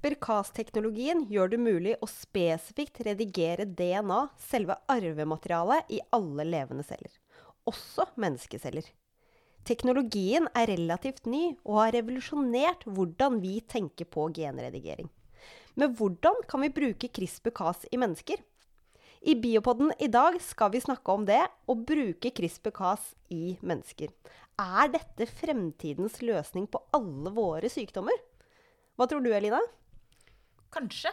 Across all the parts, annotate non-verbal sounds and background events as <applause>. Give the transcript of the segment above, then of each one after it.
CRISPR-Cas-teknologien gjør det mulig å spesifikt redigere DNA, selve arvematerialet, i alle levende celler. Også menneskeceller. Teknologien er relativt ny og har revolusjonert hvordan vi tenker på genredigering. Men hvordan kan vi bruke CRISPR-Cas i mennesker? I Biopodden i dag skal vi snakke om det å bruke CRISPR-Cas i mennesker. Er dette fremtidens løsning på alle våre sykdommer? Hva tror du, Elina? Kanskje.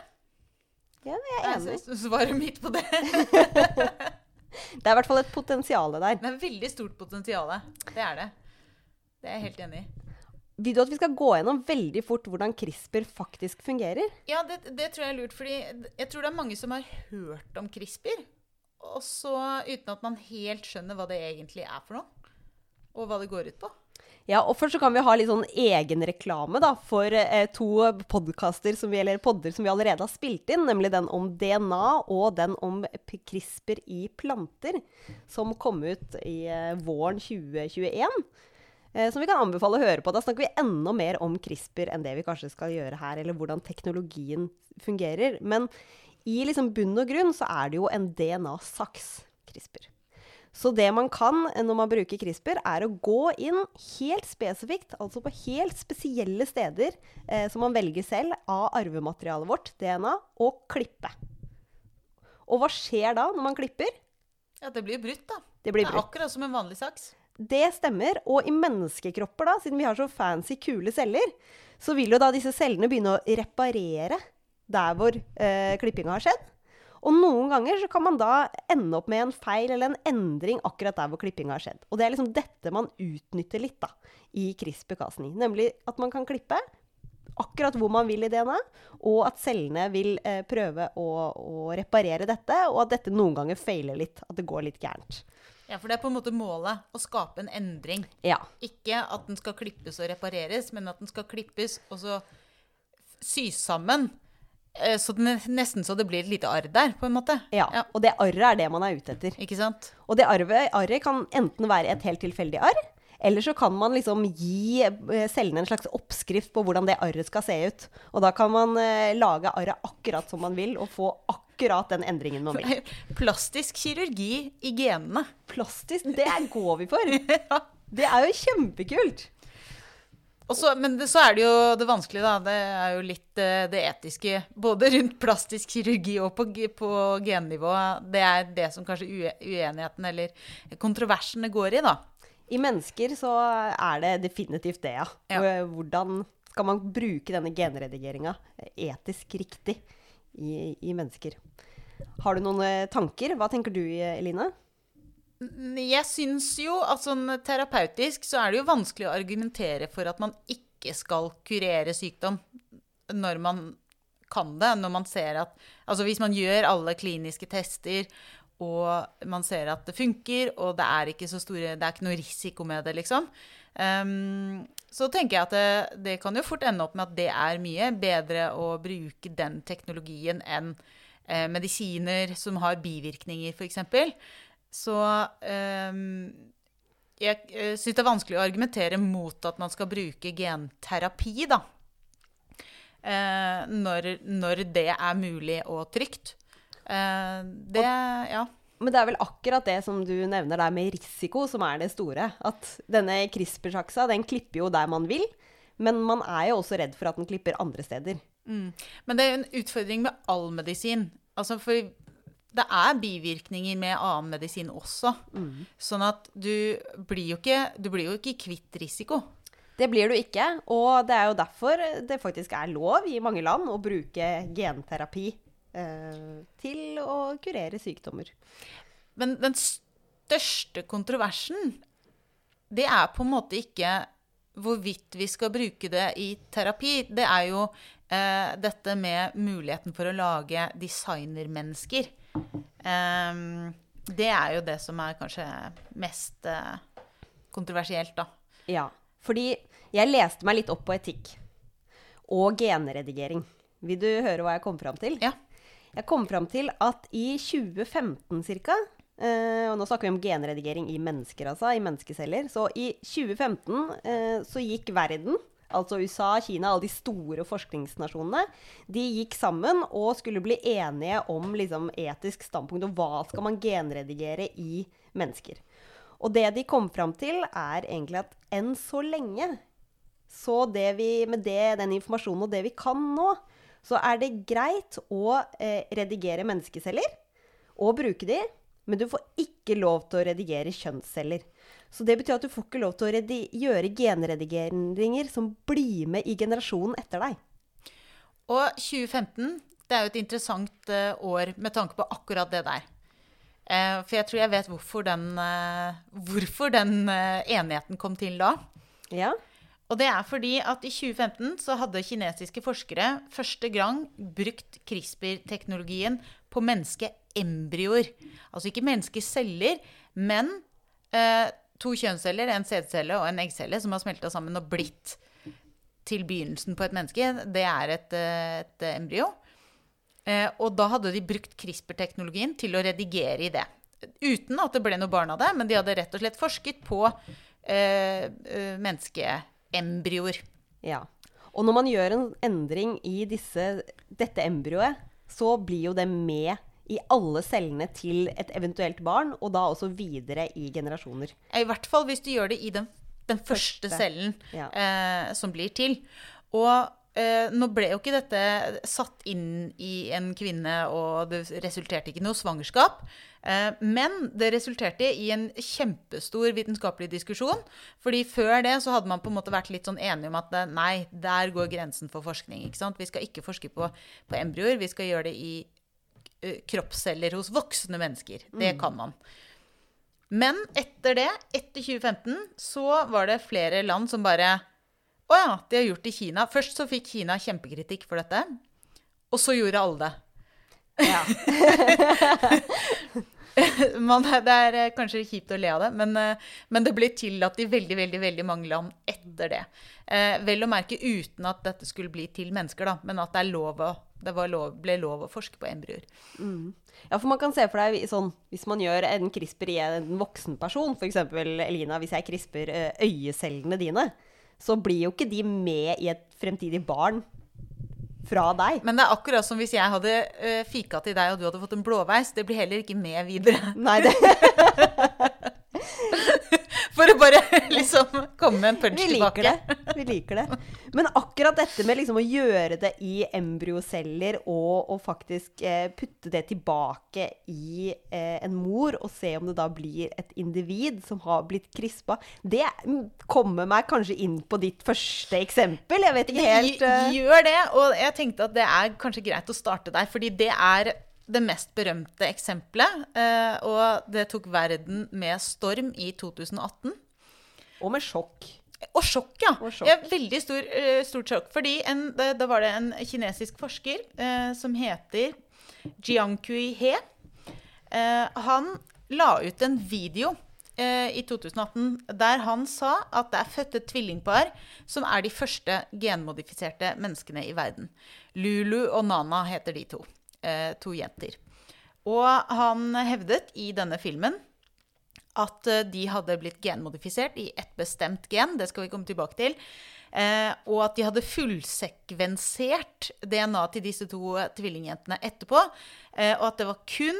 Ja, jeg er enig. Jeg svarer midt på det. <laughs> <laughs> Det er i hvert fall et potensial der. Det er veldig stort potensial. Det er det. Det er jeg helt enig i. Vil du at vi skal gå gjennom veldig fort hvordan CRISPR faktisk fungerer? Ja, det, det tror jeg er lurt. fordi jeg tror det er mange som har hørt om CRISPR, og så uten at man helt skjønner hva det egentlig er for noe, og hva det går ut på. Ja, og først så kan vi ha litt sånn egenreklame for eh, to podkaster eller podder som vi allerede har spilt inn, nemlig den om DNA og den om CRISPR i planter, som kom ut i eh, våren 2021. Eh, som vi kan anbefale å høre på. Da snakker vi enda mer om CRISPR enn det vi kanskje skal gjøre her, eller hvordan teknologien fungerer. Men i liksom bunn og grunn så er det jo en DNA-saks, CRISPR. Så det man kan når man bruker CRISPR, er å gå inn helt spesifikt, altså på helt spesielle steder eh, som man velger selv, av arvematerialet vårt, DNA, og klippe. Og hva skjer da når man klipper? Ja, det blir brutt, da. Det blir er akkurat som en vanlig saks. Det stemmer. Og i menneskekropper, da, siden vi har så fancy, kule celler, så vil jo da disse cellene begynne å reparere der hvor eh, klippinga har skjedd. Og noen ganger så kan man da ende opp med en feil eller en endring akkurat der hvor klippinga har skjedd. Og det er liksom dette man utnytter litt da, i CRISPR-Cas9. Nemlig at man kan klippe akkurat hvor man vil i DNA, og at cellene vil eh, prøve å, å reparere dette, og at dette noen ganger feiler litt. At det går litt gærent. Ja, For det er på en måte målet å skape en endring. Ja. Ikke at den skal klippes og repareres, men at den skal klippes og så sys sammen. Eh, Så nesten så det blir et lite arr der, på en måte. ja. Og det arret er det man er ute etter. Ikke sant? Og det arret kan enten være et helt tilfeldig arr, eller så kan man liksom gi eh, cellene en slags oppskrift på hvordan det arret skal se ut. Og da kan man eh, lage arret akkurat som man vil, og få akkurat den endringen man vil. <laughs> Plastisk kirurgi i genene. Plastisk, det går vi for! <laughs> Det er jo kjempekult! Og så, men det, så er det jo det vanskelige, da. Det er jo litt eh, det etiske. Både rundt plastisk kirurgi og på, på gennivå. Det er det som kanskje uenigheten eller kontroversene går i, da. I mennesker så er det definitivt det, ja. Ja. Hvordan skal man bruke denne genredigeringa etisk riktig i, i mennesker? Har du noen eh, tanker? Hva tenker du, Eline? Jeg syns jo at sånn terapeutisk så er det jo vanskelig å argumentere for at man ikke skal kurere sykdom når man kan det. Når man ser at Altså hvis man gjør alle kliniske tester og man ser at det funker, og det er ikke så store Det er ikke noe risiko med det, liksom. Um, så tenker jeg at det, det kan jo fort ende opp med at det er mye bedre å bruke den teknologien enn eh, medisiner som har bivirkninger, f.eks. Så eh, jeg syns det er vanskelig å argumentere mot at man skal bruke genterapi, da. Eh, når, når det er mulig og trygt. Eh, det Ja. Men det er vel akkurat det som du nevner der med risiko, som er det store. At denne CRISPR-saksa, den klipper jo der man vil, men man er jo også redd for at den klipper andre steder. Mm. Men det er jo en utfordring med all medisin. Altså for det er bivirkninger med annen medisin også. Sånn at du blir, jo ikke, du blir jo ikke kvitt risiko. Det blir du ikke, og det er jo derfor det faktisk er lov i mange land å bruke genterapi eh, til å kurere sykdommer. Men den største kontroversen, det er på en måte ikke hvorvidt vi skal bruke det i terapi. Det er jo eh, dette med muligheten for å lage designermennesker. Ehm, det er jo det som er kanskje mest uh, kontroversielt, da. Ja, fordi jeg leste meg litt opp på etikk og genredigering. Vil du høre hva jeg kom fram til? Ja. Jeg kom fram til at i 2015 ca. Uh, og nå snakker vi om genredigering i mennesker, altså, i menneskeceller. Så i 2015 uh, så gikk verden, altså USA, Kina, alle de store forskningsnasjonene, de gikk sammen og skulle bli enige om liksom, etisk standpunkt og hva skal man genredigere i mennesker. Og det de kom fram til, er egentlig at enn så lenge, så det vi, med det, den informasjonen og det vi kan nå, så er det greit å eh, redigere menneskeceller og bruke de, men du får ikke lov til å redigere kjønnsceller. Så det betyr at du får ikke lov til å gjøre genredigeringer som blir med i generasjonen etter deg. Og 2015 det er jo et interessant uh, år med tanke på akkurat det der. Uh, for jeg tror jeg vet hvorfor den, uh, hvorfor den enigheten kom til da. Ja. Og det er fordi at i 2015 så hadde kinesiske forskere første gang brukt CRISPR-teknologien på menneskeembryoer. Altså ikke menneskeceller, men to kjønnsceller, en sædcelle og en eggcelle som har smelta sammen og blitt til begynnelsen på et menneske. Det er et, eh, et embryo. Eh, og da hadde de brukt CRISPR-teknologien til å redigere i det. Uten at det ble noe barn av det, men de hadde rett og slett forsket på eh, eh menneskeembryoer. Ja. Og når man gjør en endring i disse, dette embryoet, så blir jo det med i alle cellene til et eventuelt barn, og da også videre i generasjoner. I hvert fall hvis du gjør det i den, den første, første, cellen ja. eh, som blir til. Og eh, nå ble jo ikke dette satt inn i en kvinne, og det resulterte ikke i noe svangerskap. Eh, men det resulterte i en kjempestor vitenskapelig diskusjon. fordi før det så hadde man på en måte vært litt sånn enige om at eh, nei, der går grensen for forskning. ikke sant? Vi skal ikke forske på, på embryoer, vi skal gjøre det i kroppsceller hos voksne mennesker. Det mm. kan man. Men etter det, etter 2015, så var det flere land som bare Å ja, de har gjort det i Kina. Først så fikk Kina kjempekritikk for dette. Og så gjorde alle det. Ja. <laughs> Man, det er eh, kanskje kjipt å le av det, men, eh, men, det ble tillatt i veldig veldig, veldig mange land etter det. Eh, vel å merke uten at dette skulle bli til mennesker, da, men at det, er lov å, det lov, ble lov å forske på embryoer. Mm. Ja, for man kan se for deg sånn Hvis man gjør en CRISPR i en voksen person, f.eks. Elina, hvis jeg CRISPR øyecellene dine, så blir jo ikke de med i et fremtidig barn fra deg. Men det er akkurat som hvis jeg hadde uh, fika til deg, og du hadde fått en blåveis. Det blir heller ikke med videre. Nei, det... <laughs> For å bare <laughs> liksom komme med en punch Vi liker tilbake. Det. Vi liker det. Men akkurat dette med liksom å gjøre det i embryoceller og, og faktisk eh, putte det tilbake i eh, en mor, og se om det da blir et individ som har blitt krispa, det kommer meg kanskje inn på ditt første eksempel. Jeg vet ikke helt uh... Gjør det. Og jeg tenkte at det er kanskje greit å starte der, fordi det er det mest berømte eksempelet. Eh, og det tok verden med storm i 2018. Og med sjokk. Og sjokk, ja. Og sjokk. ja veldig stor, uh, stort sjokk. Fordi da var det en kinesisk forsker eh, som heter Jiangkui He. Eh, han la ut en video i 2018 der han sa at det er født et tvillingpar som er de første genmodifiserte menneskene i verden. Lulu og Nana heter de to. To jenter. Og han hevdet i denne filmen at eh, de hadde blitt genmodifisert i et bestemt gen. Det skal vi komme tilbake til. Eh, og at de hadde fullsekvensert DNA til disse to tvillingjentene etterpå. Eh, og at det var kun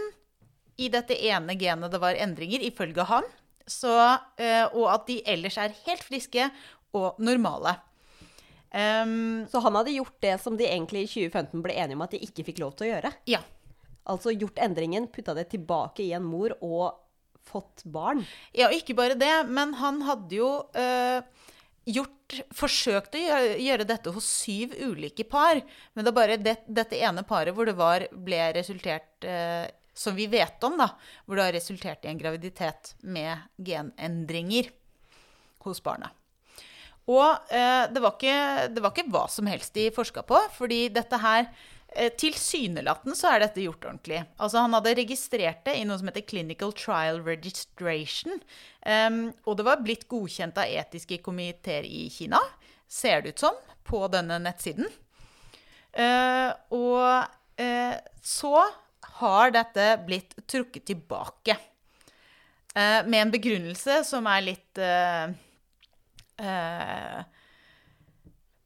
i dette ene genet det var endringer, ifølge han. Så, eh, og at de ellers er helt friske og normale. Um, så han hadde gjort det som de egentlig i 2015 ble enige om at de ikke fikk lov til å gjøre? Ja. Altså gjort endringen, putta det tilbake i en mor og fått barn. Ja, ikke bare det, men han hadde jo øh, gjort Forsøkt å gjøre, dette hos syv ulike par. Men det er bare det, dette ene paret hvor det var, ble resultert øh, Som vi vet om, da. Hvor det har resultert i en graviditet med genendringer hos barna. Og eh, det, var ikke, det var ikke hva som helst de forska på, fordi dette her Eh, tilsynelatende så er dette gjort ordentlig. Altså Han hadde registrert det i noe som heter Clinical Trial Registration. Um, og det var blitt godkjent av etiske komiteer i Kina, ser det ut som, på denne nettsiden. Uh, og uh, så har dette blitt trukket tilbake. Uh, med en begrunnelse som er litt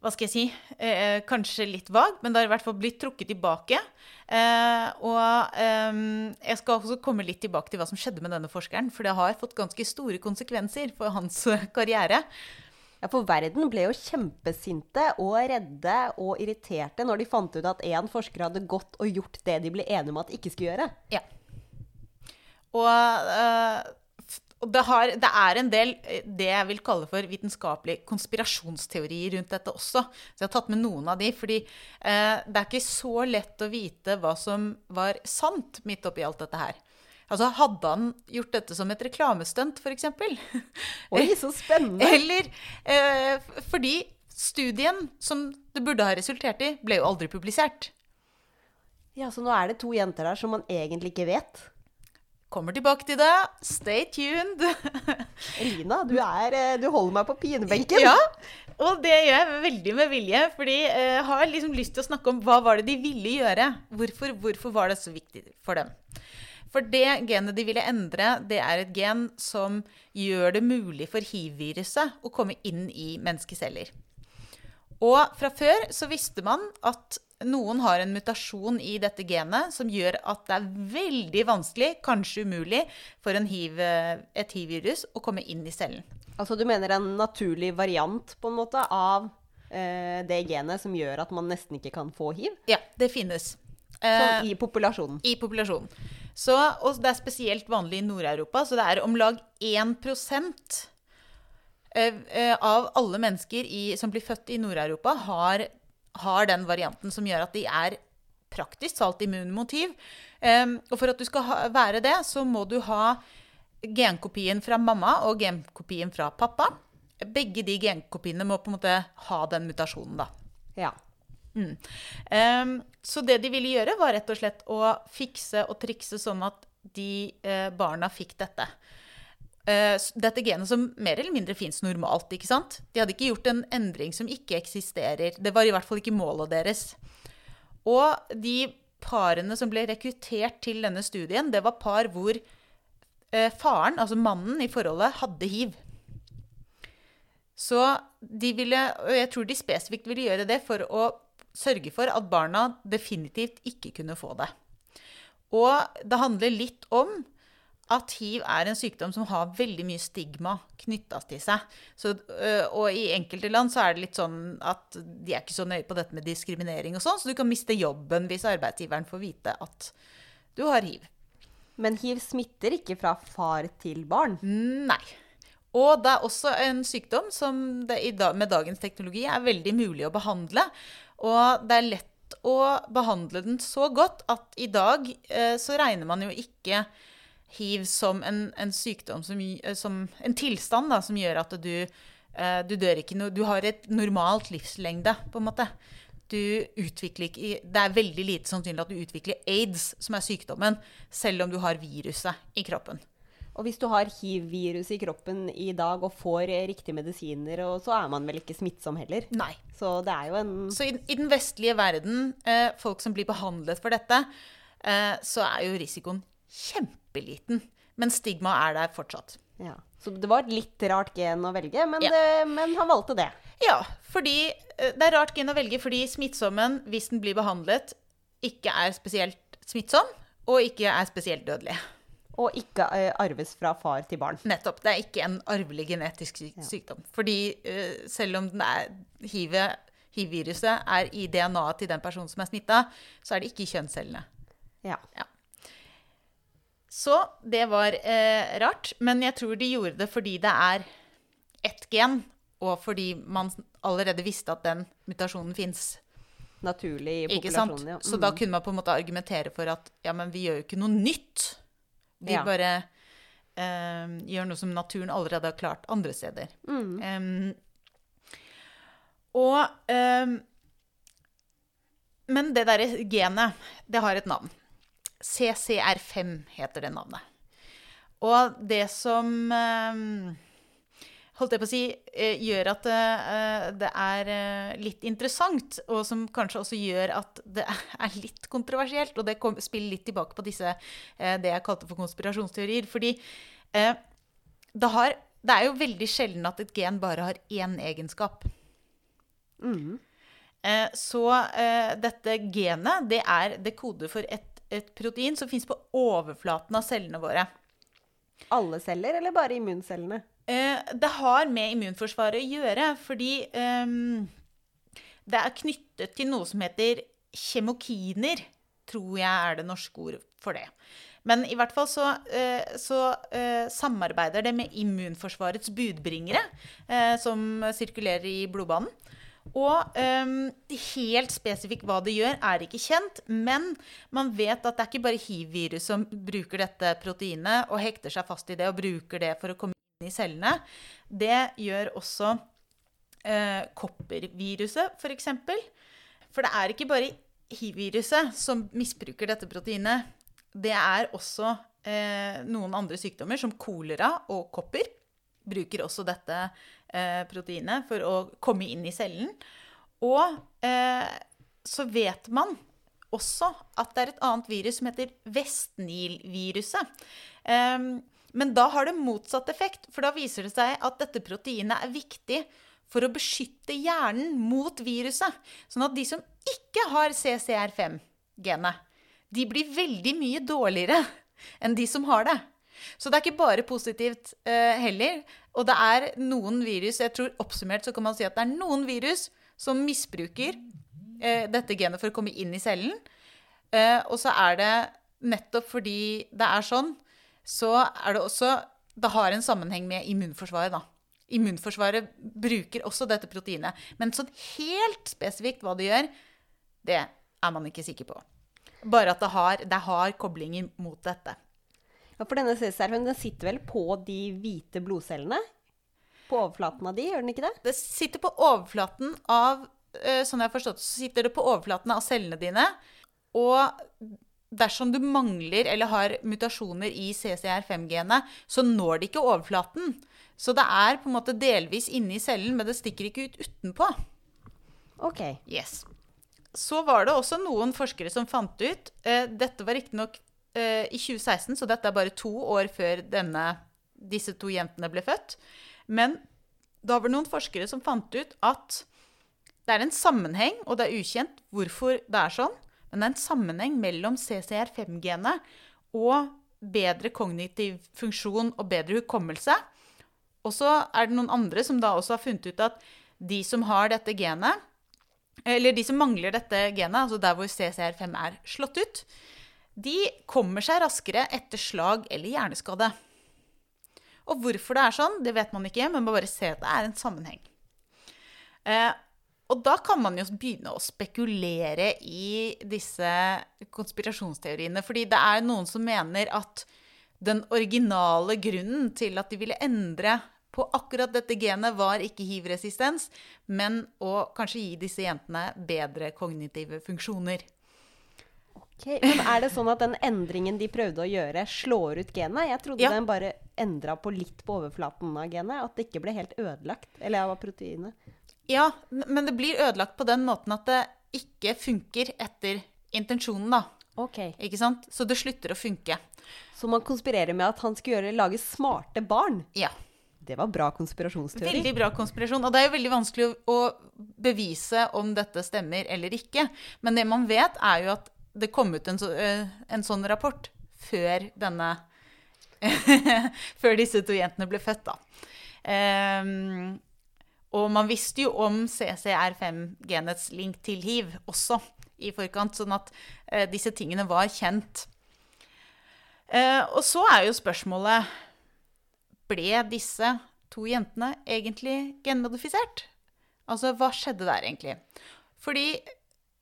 hva skal jeg si eh, Kanskje litt vag, men det har i hvert fall blitt trukket tilbake. Eh, og eh, jeg skal også komme litt tilbake til hva som skjedde med denne forskeren, for det har fått ganske store konsekvenser for hans karriere. Ja, For verden ble jo kjempesinte og redde og irriterte når de fant ut at én forsker hadde gått og gjort det de ble enige om at de ikke skulle gjøre. Ja. Og eh, og det, har, det, er en del eh, det jeg vil kalle for vitenskapelige konspirasjonsteorier rundt dette også. Så jeg har tatt med noen av de, fordi eh, det er ikke så lett å vite hva som var sant midt oppi alt dette her. Altså, Hadde han gjort dette som et reklamestunt, f.eks.? Oi, så spennende! <laughs> Eller eh, fordi studien som det burde ha resultert i, ble jo aldri publisert. Ja, Så nå er det to jenter der som man egentlig ikke vet? Kommer tilbake til det. Stay tuned. <laughs> Elina, du, er, eh, du holder meg på pinebenken. Ja, og det gjør jeg veldig med vilje. Fordi jeg eh, har liksom lyst til å snakke om hva var det de ville gjøre. Hvorfor, hvorfor var det så viktig for dem? For det genet de ville endre, det er et gen som gjør det mulig for hiv-viruset å komme inn i menneskeceller. Og fra før så visste man at noen har en mutasjon i dette genet som gjør at det er veldig vanskelig, kanskje umulig, for HIV, et hiv-virus å komme inn i cellen. Altså du mener en naturlig variant på en måte av eh, det genet som gjør at man nesten ikke kan få hiv? Ja, det finnes. Sånn i populasjonen? I populasjonen. Så, og det er spesielt vanlig i Nord-Europa, så det er om lag 1 Eh, eh, av alle mennesker i, som blir født i Nord-Europa, har, har, den varianten som gjør at de er praktisk talt immunmotiv. Um, og for at du skal være det, så må du ha genkopien fra mamma og genkopien fra pappa. Begge de genkopiene må på en måte ha den mutasjonen, da. Ja. Mm. Um, så det de ville gjøre, var rett og slett å fikse og trikse sånn at de uh, barna fikk dette. Uh, dette genet som mer eller mindre fins normalt. ikke sant? De hadde ikke gjort en endring som ikke eksisterer. Det var i hvert fall ikke målet deres. Og de parene som ble rekruttert til denne studien, det var par hvor uh, faren, altså mannen i forholdet, hadde hiv. Så de ville, og jeg tror de spesifikt ville gjøre det for å sørge for at barna definitivt ikke kunne få det. Og det handler litt om at hiv er en sykdom som har veldig mye stigma knytta til seg. Så, øh, og i enkelte land så er det litt sånn at de er ikke så nøye på dette med diskriminering og sånn, så du kan miste jobben hvis arbeidsgiveren får vite at du har hiv. Men hiv smitter ikke fra far til barn? Nei. Og det er også en sykdom som med dagens teknologi er veldig mulig å behandle. Og det er lett å behandle den så godt at i dag øh, så regner man jo ikke hiv som en, en sykdom, som, eh, som, en tilstand da, som gjør at du, eh, du dør ikke noe Du har et normalt livslengde, på en måte. Du utvikler ikke Det er veldig lite sannsynlig at du utvikler aids, som er sykdommen, selv om du har viruset i kroppen. Og hvis du har hiv-viruset i kroppen i dag og får riktige medisiner, så er man vel ikke smittsom heller? Nei. Så det jo en Så i, i den vestlige verden, eh, folk som blir behandlet for dette, eh, så er jo risikoen kjempeliten. Men stigma er der fortsatt. Ja. Så det var et litt rart gen å velge, men, ja. det, men, han valgte det. Ja, fordi eh, det er rart gen å velge fordi smittsommen, hvis den blir behandlet, ikke er spesielt smittsom, og ikke er spesielt dødelig. Og ikke uh, arves fra far til barn. Nettopp. Det er ikke en arvelig genetisk sykdom. ja. Fordi uh, selv om hiv-viruset er i DNA-et til den personen som er smitta, så er det ikke i kjønnscellene. Ja. ja. Så det var eh, rart. Men jeg tror de gjorde det fordi det er ett gen, og fordi man allerede visste at den mutasjonen fins. Naturlig i populasjonen, ja. Mm. Så da mm. kunne man på en måte argumentere for at ja, men vi gjør jo ikke noe nytt. Vi ja. bare eh, gjør noe som naturen allerede har klart andre steder. Mm. Um, og um, Men det derre genet, det har et navn. CCR5 heter det navnet. Og det som eh, holdt jeg på å si, eh, gjør at det, eh, det, er litt interessant, og som kanskje også gjør at det <laughs> er litt kontroversielt, og det spiller litt tilbake på disse, det jeg kalte for konspirasjonsteorier. Fordi det, har, det er jo veldig sjelden at et gen bare har én egenskap. Mm. så dette genet, det er det koder for et, et protein som fins på overflaten av cellene våre. Alle celler, eller bare immuncellene? Eh, det har med immunforsvaret å gjøre, fordi eh, det er knyttet til noe som heter kjemokiner, tror jeg er det norske ord for det. Men i hvert fall så, eh, så eh, samarbeider det med immunforsvarets budbringere, eh, som sirkulerer i blodbanen. Og um, helt spesifikt hva det gjør, er ikke kjent. Men man vet at det er ikke bare hiv-virus som bruker dette proteinet og hekter seg fast i det og bruker det for å komme inn i cellene. Det gjør også uh, kopperviruset, f.eks. For, for det er ikke bare hiv-viruset som misbruker dette proteinet. Det er også uh, noen andre sykdommer, som kolera og kopper. Bruker også dette eh, proteinet for å komme inn i cellen. Og eh, så vet man også at det er et annet virus som heter Vestnil-viruset. Ehm, men da har det motsatt effekt, for da viser det seg at dette proteinet er viktig for å beskytte hjernen mot viruset. Sånn at de som ikke har CCR5-genet, de blir veldig mye dårligere <laughs> enn de som har det. Så det er ikke bare positivt eh, heller. Og det er noen virus jeg tror Oppsummert så kan man si at det er noen virus som misbruker eh, dette genet for å komme inn i cellen. Eh, og så er det nettopp fordi det er sånn, så er det også Det har en sammenheng med immunforsvaret, da. Immunforsvaret bruker også dette proteinet. Men sånn helt spesifikt hva det gjør, det er man ikke sikker på. Bare at det har, det har koblinger mot dette. Ja, For denne C-serven den sitter vel på de hvite blodcellene? På overflaten av de, gjør den ikke det? Det sitter på overflaten av eh, Sånn jeg har forstått så sitter det på overflaten av cellene dine. Og dersom du mangler eller har mutasjoner i CCR5-genet, så når det ikke overflaten. Så det er på en måte delvis inne i cellen, men det stikker ikke ut utenpå. Ok. Yes. Så var det også noen forskere som fant ut eh, Dette var riktignok eh, i 2016, så dette er bare to år før denne, disse to jentene ble født. Men da var det noen forskere som fant ut at det er en sammenheng, og det er ukjent hvorfor det er sånn, men det er en sammenheng mellom CCR5-genet og bedre kognitiv funksjon og bedre hukommelse. Og så er det noen andre som da også har funnet ut at de som har dette genet, eller de som mangler dette genet, altså der hvor CCR5 er slått ut, de kommer seg raskere etter slag eller hjerneskade. Og hvorfor det er sånn, det vet man ikke, men man bare ser at det er en sammenheng. Eh, og da kan man jo begynne å spekulere i disse konspirasjonsteoriene. Fordi det er noen som mener at den originale grunnen til at de ville endre på akkurat dette genet, var ikke hiv-resistens, men å kanskje gi disse jentene bedre kognitive funksjoner. Ok, Men er det sånn at den endringen de prøvde å gjøre, slår ut genet? Jeg trodde Ja. den bare endra på litt på overflaten av genet. At det ikke ble helt ødelagt. Eller av proteinet. Ja, men det blir ødelagt på den måten at det ikke funker etter intensjonen, da. Ok. Ikke sant? Så det slutter å funke. Så man konspirerer med at han skulle gjøre, lage smarte barn. Ja. Det var bra konspirasjonsteori. Veldig bra konspirasjon. Og det er jo veldig vanskelig å bevise om dette stemmer eller ikke. Men det man vet, er jo at det kom ut en, så, eh, en sånn rapport før denne <laughs> Før disse to jentene ble født, da. Um, og man visste jo om CCR5-genets link til hiv også i forkant, sånn at uh, disse tingene var kjent. Uh, og så er jo spørsmålet ble disse to jentene egentlig genmodifisert? Altså, hva skjedde der egentlig? Fordi,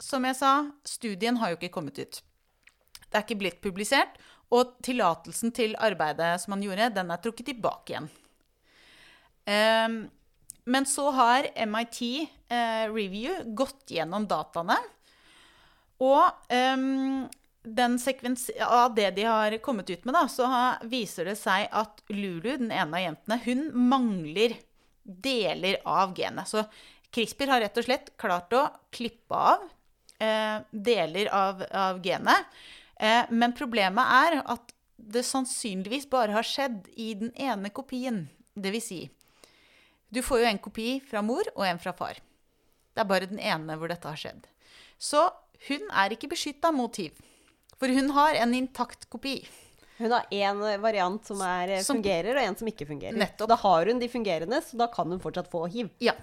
som jeg sa, studien har jo ikke kommet ut. Det er ikke blitt publisert, og tillatelsen til arbeidet som han gjorde, den er trukket tilbake igjen. Um, men så har MIT uh, Review gått gjennom dataene, og um, av det de har kommet ut med, da, så viser det seg at Lulu, den ene av jentene, hun mangler deler av genet. Så CRISPR har rett og slett klart å klippe av eh, deler av, av genet. Eh, men problemet er at det sannsynligvis bare har skjedd i den ene kopien. Det vil si, du får jo en kopi fra mor og en fra far. Det er bare den ene hvor dette har skjedd. Så hun er ikke beskytta mot hiv. For hun har en intakt kopi. Hun har én variant som er, eh, Som- fungerer, og en som ikke fungerer. Nettopp. Da har hun de fungerende, så da kan hun fortsatt få hiv. Ja.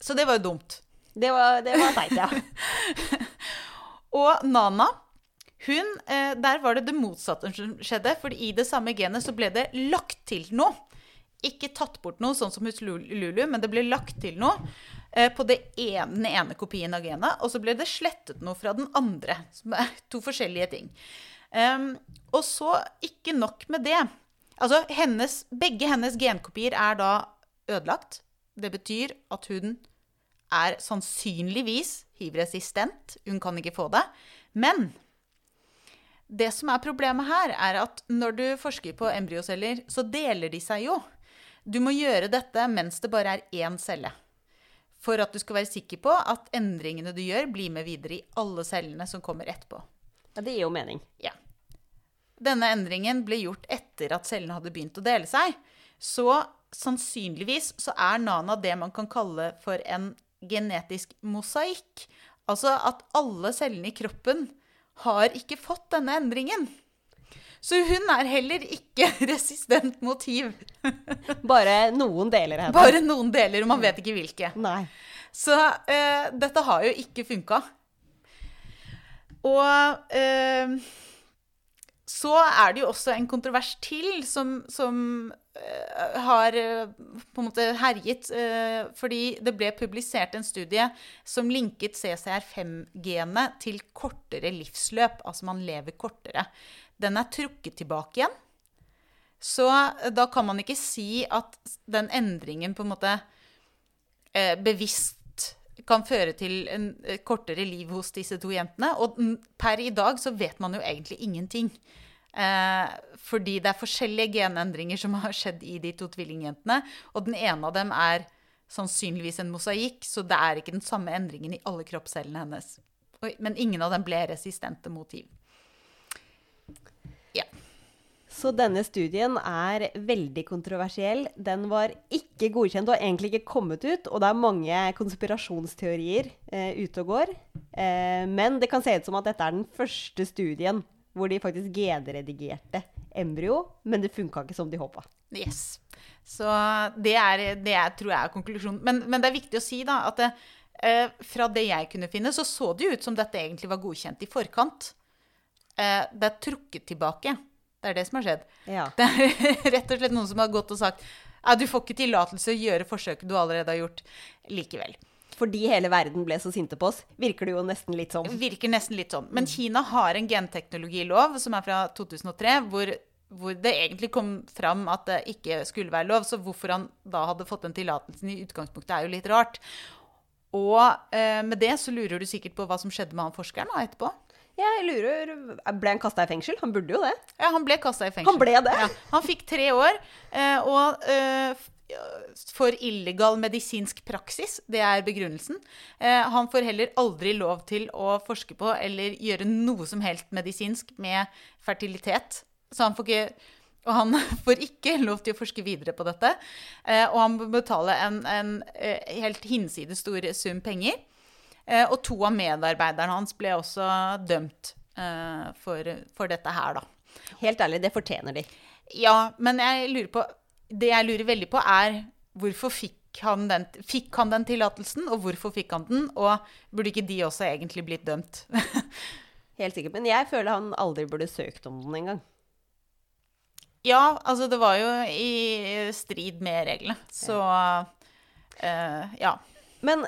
Så det var jo dumt. Det var, var teit, ja. <laughs> Og Nana, hun, eh, der var det det motsatte som skjedde. For i det samme genet så ble det lagt til noe. Ikke tatt bort noe, sånn som hos Lulu, men det ble lagt til noe eh, på ene, den ene kopien av genet. Og så ble det slettet noe fra den andre. Som er <laughs> to forskjellige ting. Um, og så ikke nok med det. Altså, hennes, begge hennes genkopier er da ødelagt. Det betyr at hun er sannsynligvis hiv-resistent. Hun kan ikke få det. Men det som er problemet her, er at når du forsker på embryoceller, så deler de seg jo. Du må gjøre dette mens det bare er én celle. For at du skal være sikker på at endringene du gjør, blir med videre i alle cellene som kommer etterpå. ja. Det gir jo mening. Ja. Denne endringen ble gjort etter at cellene hadde begynt å dele seg. Så sannsynligvis så er Nana det man kan kalle for en genetisk mosaikk. Altså at alle cellene i kroppen har ikke fått denne endringen. Så hun er heller ikke <laughs> resistent mot hiv. <laughs> Bare noen deler henne. Bare noen deler, og man vet ikke hvilke. Nei. Så uh, dette har jo ikke funka. Og eh, så er det jo også en kontrovers til som, som uh, har eh, på en måte herjet. Uh, fordi det ble publisert en studie som linket CCR5-genet til kortere livsløp. Altså man lever kortere. Den er trukket tilbake igjen. Så da kan man ikke si at den endringen på en måte bevisst kan føre til en eh, kortere liv hos disse to jentene. Og per i dag så vet man jo egentlig ingenting. Eh, fordi det er forskjellige genendringer som har skjedd i de to tvillingjentene. Og den ene av dem er sannsynligvis en mosaikk, så det er ikke den samme endringen i alle kroppscellene hennes. Oi, men ingen av dem ble resistente mot hiv. Så denne studien er veldig kontroversiell. Den var ikke godkjent og har egentlig ikke kommet ut. Og det er mange konspirasjonsteorier eh, ute og går. Eh, men det kan se ut som at dette er den første studien hvor de faktisk genredigerte embryo, men det funka ikke som de håpa. Yes. Så det, er, det er, tror jeg er konklusjonen. Men, men det er viktig å si da, at det, eh, fra det jeg kunne finne, så så det ut som dette egentlig var godkjent i forkant. Eh, det er trukket tilbake. Det er det som har skjedd. Ja. <laughs> Det er rett og slett noen som har gått og sagt at du får ikke tillatelse å gjøre forsøket du allerede har gjort likevel. Fordi hele verden ble så sinte på oss, virker det jo nesten litt sånn. Virker nesten litt sånn. Men Kina har en genteknologilov som er fra 2003, hvor, hvor det egentlig kom fram at det ikke skulle være lov. Så hvorfor han da hadde fått den tillatelsen i utgangspunktet, er jo litt rart. Og eh, med det så lurer du sikkert på hva som skjedde med han forskeren da, etterpå. Jeg lurer Ble han kasta i fengsel? Han burde jo det. Ja, han ble kasta i fengsel. Han ble det? Ja, han fikk tre år. eh, Og eh, for illegal medisinsk praksis, det er begrunnelsen. Eh, Han får heller aldri lov til å forske på eller gjøre noe som helst medisinsk med fertilitet. Så han får ikke og han <laughs> får ikke lov til å forske videre på dette. Eh, Og han må betale en, en helt hinsides stor sum penger. Eh, Og to av medarbeiderne hans ble også dømt eh, for, for dette her, da. Helt ærlig, det fortjener de. Ja, men jeg lurer på Det jeg lurer veldig på, er hvorfor fikk han den, fikk han den tillatelsen, og hvorfor fikk han den? Og burde ikke de også egentlig blitt dømt? <laughs> Helt sikkert. Men jeg føler han aldri burde søkt om den engang. ja, altså det var jo i strid med reglene, så uh, ja. Men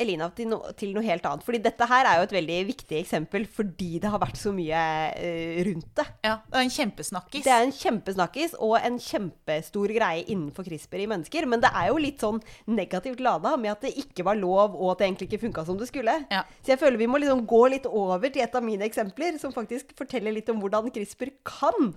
Elina, til, no, til noe helt annet. Fordi dette her er jo et veldig viktig eksempel fordi det har vært så mye uh, rundt det. ja. Det er en kjempesnakkis. Det er en kjempesnakkis og en kjempestor greie innenfor CRISPR i mennesker. Men det er jo litt sånn negativt lada med at det ikke var lov, og at det egentlig ikke funka som det skulle. Ja. Så jeg føler vi må liksom gå litt over til et av mine eksempler, som faktisk forteller litt om hvordan CRISPR kan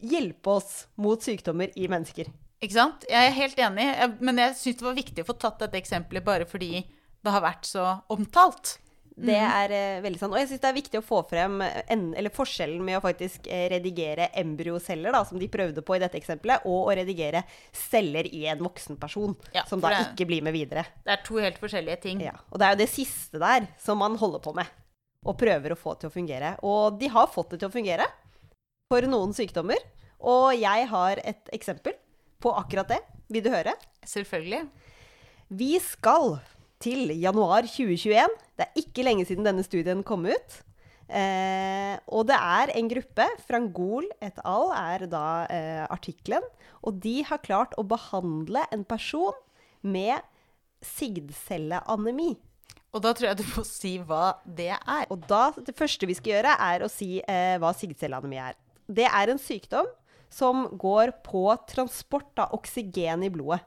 hjelpe oss mot sykdommer i mennesker. Ikke sant? Jeg er helt enig, jeg- men jeg syns det var viktig å få tatt dette eksempelet bare fordi det har vært så omtalt. Det er eh, veldig sant. Og jeg syns det er viktig å få frem en, eller forskjellen med å faktisk eh, redigere embryoceller, da, som de prøvde på i dette eksempelet, og å redigere celler i en voksen person, Ja, som da det- ikke blir med videre. Det er to helt forskjellige ting. Ja, og det er jo det siste der som man holder på med, og prøver å få til å fungere. Og de har fått det til å fungere for noen sykdommer. Og jeg har et eksempel på akkurat det. Vil du høre? Selvfølgelig. Vi skal til januar 2021. Det er ikke lenge siden denne studien kom ut. Eh, og det er en gruppe, Frangol et al. er da eh, artikkelen. Og de har klart å behandle en person med sigdcelleanemi. Og da tror jeg du må si hva det er. Og da, det første vi skal gjøre, er å si eh, hva sigdcelleanemi er. Det er en sykdom som går på transport av oksygen i blodet.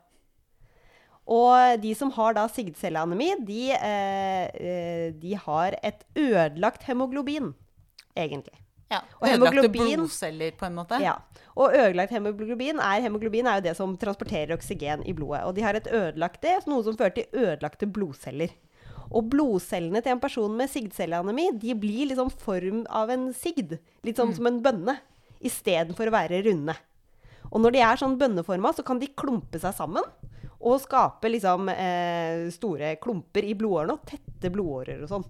Og de som har da sigdcelleanemi, de, eh, eh, de har et ødelagt hemoglobin, egentlig. Ja, Og Ødelagte blodceller, på en måte. Ja. Og ødelagt hemoglobin er, hemoglobin er jo det som transporterer oksygen i blodet. Og de har et ødelagt det, noe som fører til ødelagte blodceller. Og blodcellene til en person med sigdcelleanemi de blir liksom form av en sigd. Litt sånn som en bønne, istedenfor å være runde. Og når de er sånn bønneforma, så kan de klumpe seg sammen. Og skape liksom eh, store klumper i blodårene og tette blodårer og sånn.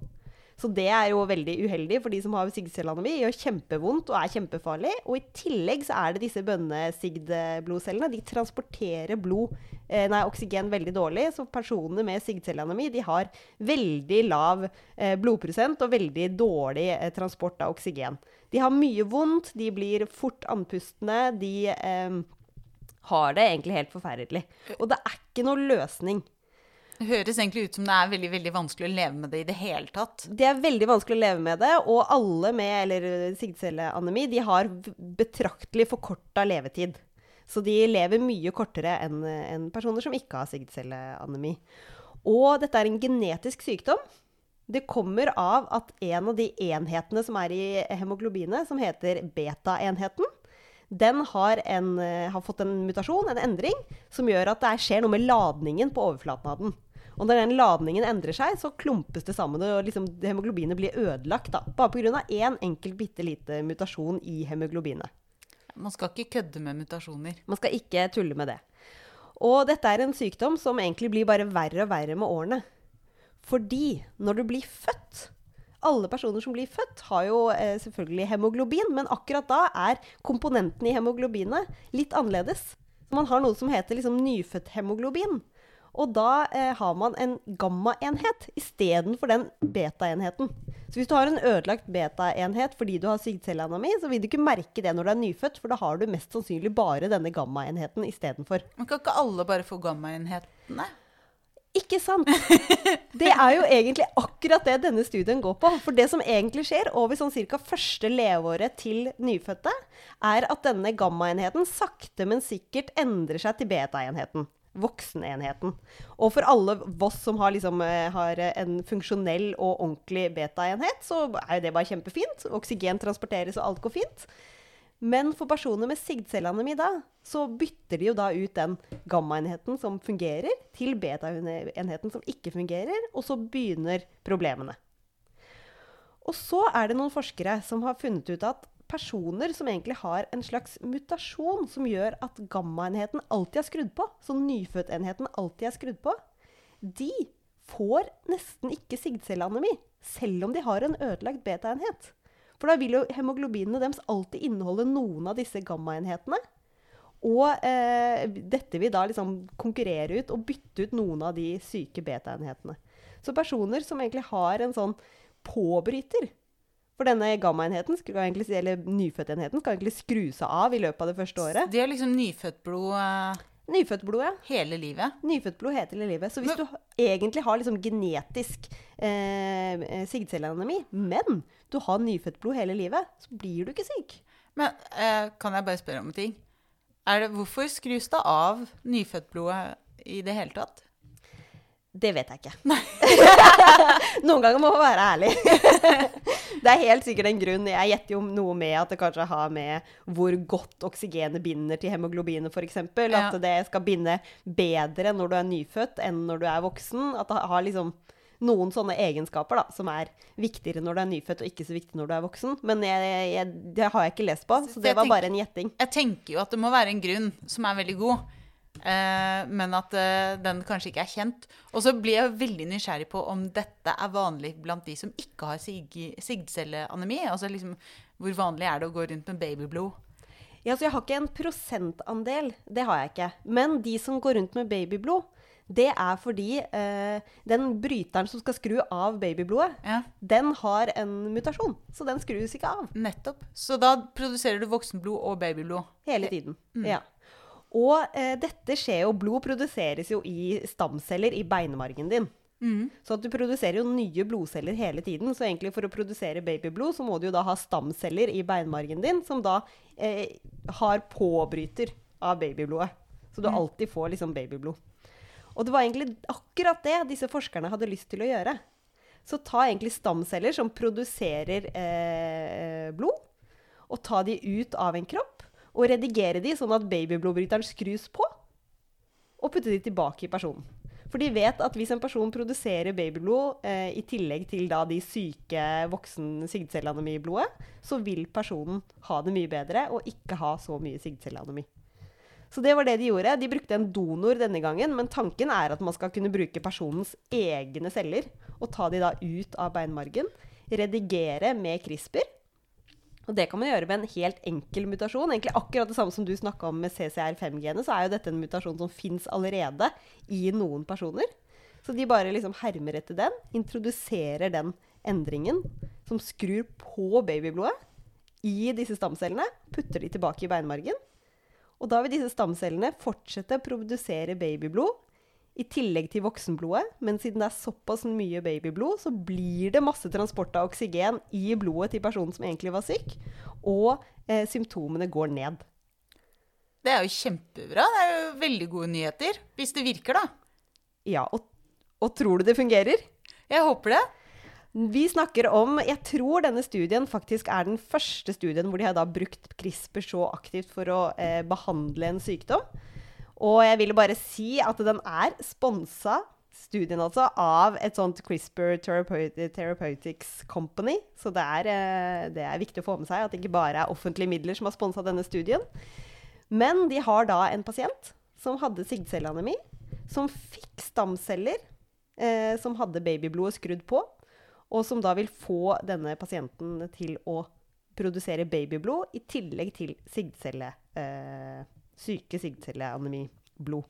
Så det er jo veldig uheldig for de som har sigdcelleanemi. Gjør kjempevondt og er kjempefarlig. Og i tillegg så er det disse bønnesigdblodcellene. De transporterer blod, eh, nei, oksygen veldig dårlig. Så personer med sigdcelleanemi har veldig lav eh, blodprosent og veldig dårlig eh, transport av oksygen. De har mye vondt, de blir fort andpustne. De eh, har det egentlig helt forferdelig. Og det er ikke noe løsning. Det høres egentlig ut som det er veldig veldig vanskelig å leve med det i det hele tatt. Det er veldig vanskelig å leve med det, og alle med eller sigdcelleanemi de har betraktelig forkorta levetid. Så de lever mye kortere enn en personer som ikke har sigdcelleanemi. Og dette er en genetisk sykdom. Det kommer av at en av de enhetene som er i hemoglobinet, som heter beta-enheten, den har, en, eh, har fått en mutasjon, en endring, som gjør at det er- skjer noe med ladningen på overflaten av den. Og når den ladningen endrer seg, så klumpes det sammen, og liksom hemoglobinet blir ødelagt. Da, bare pga. én enkelt bitte lite mutasjon i hemoglobinet. Man skal ikke kødde med mutasjoner. Man skal ikke tulle med det. Og dette er en sykdom som egentlig blir bare verre og verre med årene. Fordi når du blir født Alle personer som blir født, har jo eh, selvfølgelig hemoglobin, men akkurat da er komponenten i hemoglobinet litt annerledes. Man har noe som heter liksom nyfødt hemoglobin. Og da eh, har man en gammaenhet istedenfor den beta-enheten. Så hvis du har en ødelagt beta-enhet fordi du har sigdcelleanemi, så vil du ikke merke det når du er nyfødt, for da har du mest sannsynlig bare denne gammaenheten istedenfor. Men kan ikke alle bare få gammaenhetene? Ikke sant? Det er jo egentlig akkurat det denne studien går på. For det som egentlig skjer over sånn ca. første leveåret til nyfødte, er at denne gammaenheten sakte, men sikkert endrer seg til beta-enheten. Voksenenheten. Og for alle oss som har, liksom, eh, har en funksjonell og ordentlig beta-enhet, så er jo det bare kjempefint. Oksygen transporteres, og alt går fint. Men for personer med sigdcelleanemi da, så bytter de jo da ut den gammaenheten som fungerer, til beta-enheten som ikke fungerer, og så begynner problemene. Og så er det noen forskere som har funnet ut at personer som egentlig har en slags mutasjon som gjør at gammaenheten alltid er skrudd på, så nyfødtenheten alltid er skrudd på, de får nesten ikke sigdcelleanemi, selv om de har en ødelagt beta-enhet. For da vil jo hemoglobinene deres alltid inneholde noen av disse gammaenhetene. Og eh, dette vil da liksom konkurrere ut og bytte ut noen av de syke beta-enhetene. Så personer som egentlig har en sånn påbryter For denne gammaenheten, eller nyfødtenheten, skal egentlig skru seg av i løpet av det første året. Det er liksom nyfødtblod eh, ja. hele livet. Nyfødtblod heter hele livet. Så hvis du egentlig har liksom genetisk eh, eh, sigdcelleanemi, men du har nyfødtblod hele livet, så blir du ikke syk. Men eh, kan jeg bare spørre om en ting? Er det, hvorfor skrus det av nyfødtblodet i det hele tatt? Det vet jeg ikke. <laughs> <laughs> Noen ganger må man være ærlig. <laughs> det er helt sikkert en grunn. Jeg gjetter jo noe med at det kanskje har med hvor godt oksygenet binder til hemoglobinet, f.eks. Ja. At det skal binde bedre når du er nyfødt enn når du er voksen. At det har liksom noen sånne egenskaper da, som er viktigere når du er nyfødt, og ikke så viktig når du er voksen. Men jeg, jeg, det har jeg ikke lest på, så det var bare en gjetting. Jeg tenker jo at det må være en grunn som er veldig god, eh, men at eh, den kanskje ikke er kjent. Og så blir jeg veldig nysgjerrig på om dette er vanlig blant de som ikke har sig- sigdcelleanemi. Altså liksom, hvor vanlig er det å gå rundt med babyblod? Ja, så jeg har ikke en prosentandel, det har jeg ikke. Men de som går rundt med babyblod, det er fordi eh, den bryteren som skal skru av babyblodet, Ja, den har en mutasjon. Så den skrus ikke av nettopp. Så da produserer du voksenblod og babyblod. hele tiden. Ja. Og eh, dette skjer jo Blod produseres jo i stamceller i beinmargen din. Så at du produserer jo nye blodceller hele tiden. Så egentlig for å produsere babyblod, så må du jo da ha stamceller i beinmargen din, som da eh, har påbryter av babyblodet. Så du alltid får liksom babyblod. Og det var egentlig akkurat det disse forskerne hadde lyst til å gjøre. Så ta egentlig stamceller som produserer eh, blod, og ta de ut av en kropp, og redigere de sånn at babyblodbryteren skrus på, og putte de tilbake i personen. For de vet at hvis en person produserer babyblod eh, i tillegg til da de syke voksen sigdcelleanemi i blodet, så vil personen ha det mye bedre og ikke ha så mye sigdcelleanemi. Så det var det de gjorde. De brukte en donor denne gangen, men tanken er at man skal kunne bruke personens egne celler og ta de da ut av beinmargen, redigere med CRISPR. Og det kan man gjøre med en helt enkel mutasjon. Egentlig akkurat det samme som du snakka om med CCR5-genet, så er jo dette en mutasjon som fins allerede i noen personer. Så de bare liksom hermer etter den, introduserer den endringen som skrur på babyblodet i disse stamcellene, putter de tilbake i beinmargen. Og da vil disse stamcellene fortsette å produsere babyblod i tillegg til voksenblodet. Men siden det er såpass mye babyblod, så blir det masse transport av oksygen i blodet til personen som egentlig var syk, og eh, symptomene går ned. Det er jo kjempebra. Det er jo veldig gode nyheter. Hvis det virker, da. Ja, og, og tror du det fungerer? Jeg håper det. Vi snakker om Jeg tror denne studien faktisk er den første studien hvor de har brukt CRISPR så aktivt for å eh, behandle en sykdom. Og jeg ville bare si at den er sponsa, studien altså, av et sånt CRISPR Therapeutics Company. Så det er, eh, det er viktig å få med seg at det ikke bare er offentlige midler som har sponsa denne studien. Men de har da en pasient som hadde sigdcelleanemi, som fikk stamceller eh, som hadde babyblodet skrudd på, og som da vil få denne pasienten til å produsere babyblod i tillegg til sigdcelle, eh, syke sigdcelleanemiblod.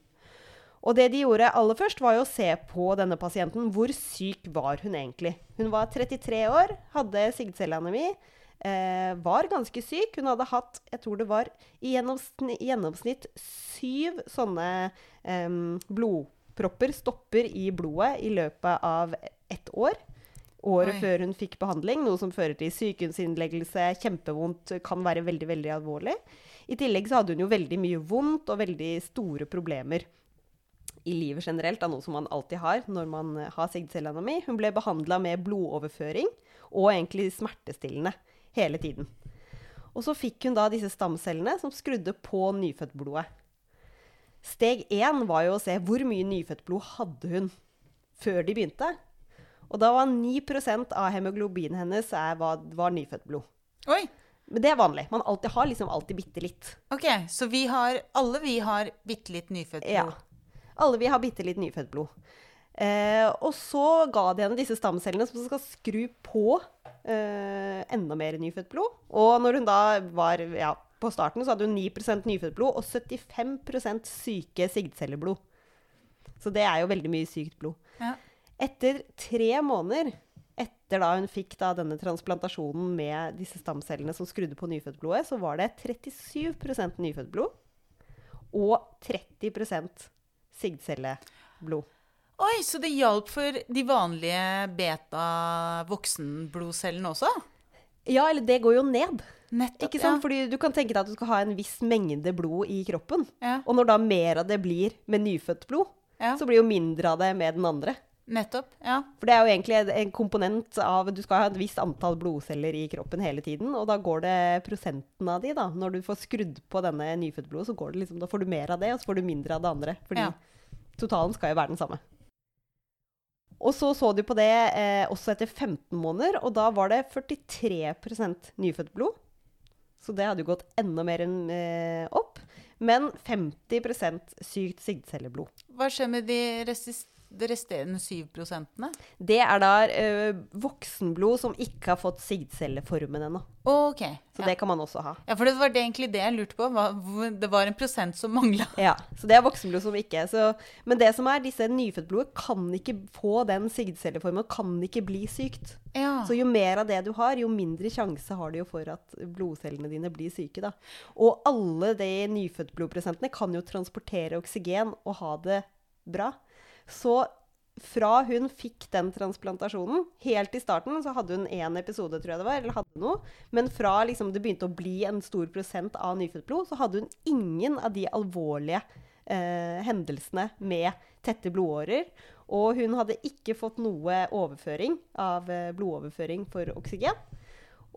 Og det de gjorde aller først, var jo å se på denne pasienten. Hvor syk var hun egentlig? Hun var 33 år, hadde sigdcelleanemi, eh, var ganske syk. Hun hadde hatt, jeg tror det var i gjennomsnitt, gjennomsnitt syv sånne eh, blodpropper, stopper i blodet, i løpet av ett år. Året Oi. før hun fikk behandling, noe som fører til sykehusinnleggelse, kjempevondt, kan være veldig, veldig alvorlig. I tillegg så hadde hun jo veldig mye vondt og veldig store problemer i livet generelt, av noe som man alltid har når man eh, har sigdcelleanemi. Hun ble behandla med blodoverføring og egentlig smertestillende hele tiden. Og så fikk hun da disse stamcellene som skrudde på nyfødtblodet. Steg én var jo å se hvor mye nyfødtblod hadde hun før de begynte. Og da var 9% av hemoglobinet hennes er, var, var nyfødtblod. Oi. Men det er vanlig. Man alltid har liksom alltid bitte litt. Ok, så vi har, alle vi har bitte litt nyfødt blod? Ja. Alle vi har bitte litt nyfødt blod. Eh, og så ga de henne disse stamcellene som skal skru på eh, enda mer nyfødt blod. Og når hun da var ja, på starten, så hadde hun 9% nyfødt blod og 75% syke sigdcelleblod. Så det er jo veldig mye sykt blod. Ja. Etter tre måneder etter da hun fikk da denne transplantasjonen med disse stamcellene som skrudde på nyfødtblodet, så var det 37% nyfødtblod og 30% sigdcelleblod. Oi, så det hjalp for de vanlige beta-voksenblodcellene også? Ja, eller det går jo ned. Nettopp, Ikke sant? Fordi du kan tenke deg at du skal ha en viss mengde blod i kroppen. Ja. Og når da mer av det blir med nyfødt blod, Ja. så blir jo mindre av det med den andre. Nettopp, ja. For det er jo egentlig en- en komponent av Du skal ha et visst antall blodceller i kroppen hele tiden, og da går det prosenten av de, da. Når du får skrudd på denne nyfødtblodet, så går det liksom, da får du mer av det, og så får du mindre av det andre. Fordi Ja. totalen skal jo være den samme. Og så så du på det eh, også etter 15 måneder, og da var det 43 nyfødt blod. Så det hadde jo gått enda mer enn eh, opp. Men 50% sykt sigdcelleblod. Hva skjer med de resist de resterende 7 prosentene? Det er da uh, voksenblod som ikke har fått sigdcelleformen ennå. Ok. Så ja. det kan man også ha. Ja, for det var det egentlig det jeg lurte på. Det var en prosent som mangla. Ja, så det er voksenblod som ikke så, Men det som er, disse nyfødtblodet kan ikke få den sigdcelleformen, kan ikke bli sykt. Ja. Så jo mer av det du har, jo mindre sjanse har du jo for at blodcellene dine blir syke. da. Og alle de nyfødtblodprosentene kan jo transportere oksygen og ha det bra. Så fra hun fikk den transplantasjonen, helt i starten så hadde hun én episode, tror jeg det var, eller hadde noe. Men fra liksom det begynte å bli en stor prosent av nyfødt blod, så hadde hun ingen av de alvorlige eh, hendelsene med tette blodårer. Og hun hadde ikke fått noe overføring av eh, blodoverføring for oksygen.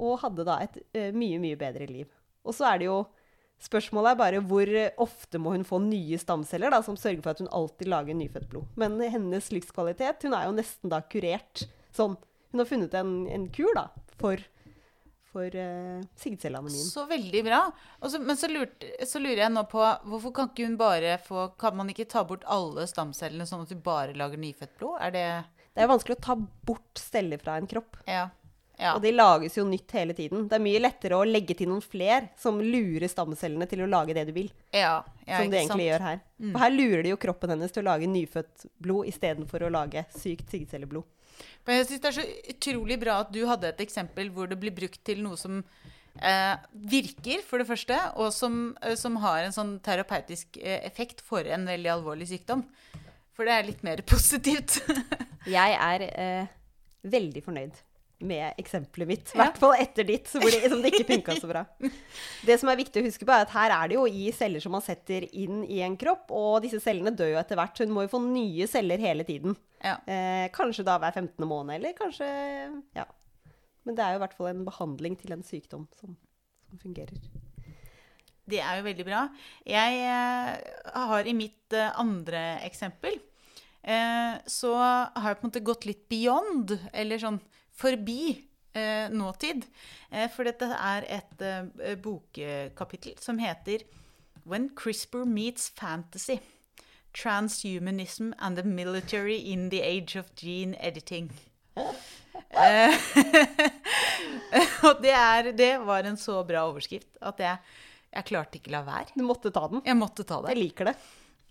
Og hadde da et eh, mye, mye bedre liv. Og så er det jo Spørsmålet er bare hvor ofte må hun få nye stamceller da, som sørger for at hun alltid lager nyfødt blod. Men hennes livskvalitet Hun er jo nesten da kurert. Sånn, hun har funnet en, en kur da, for, for uh, sigdcelleanemien. Så veldig bra. Også, men så, lurt, så, lurer jeg nå på hvorfor kan ikke hun bare få Kan man ikke ta bort alle stamcellene sånn at du bare lager nyfødt blod? Er det Det er vanskelig å ta bort celler fra en kropp. Ja. Ja. Og de lages jo nytt hele tiden. Det er mye lettere å legge til noen fler som lurer stamcellene til å lage det du vil. Ja, ja, som de egentlig sant? gjør her. Mm. Og her lurer de jo kroppen hennes til å lage nyfødt blod istedenfor å lage sykt sigdcelleblod. Men jeg synes Det er så utrolig bra at du hadde et eksempel hvor det blir brukt til noe som eh, virker, for det første, og som, eh, som har en sånn terapeutisk eh, effekt for en veldig alvorlig sykdom. For det er litt mer <laughs> positivt. jeg er eh, veldig fornøyd med eksempelet mitt. I hvert fall etter ditt, hvor det, som det ikke funka så bra. <laughs> Det som er viktig å huske på, er at her er det jo i celler som man setter inn i en kropp, og disse cellene dør jo etter hvert. Hun må jo få nye celler hele tiden. Ja. Eh, kanskje da hver 15. måned, eller kanskje Ja. Men det er jo i hvert fall en behandling til en sykdom som, som fungerer. Det er jo veldig bra. Jeg eh, har i mitt eh, andre eksempel eh, så har jeg på en måte gått litt beyond, eller sånn forbi eh, nåtid. Eh, for dette er et eh, bokkapittel som heter When CRISPR Meets Fantasy. Transhumanism and the Military in the Age of Gene Editing. Eh, <laughs> og det, er, det, var en så bra overskrift at jeg, jeg klarte ikke la være. Du måtte ta den? Jeg måtte ta det. Jeg liker det.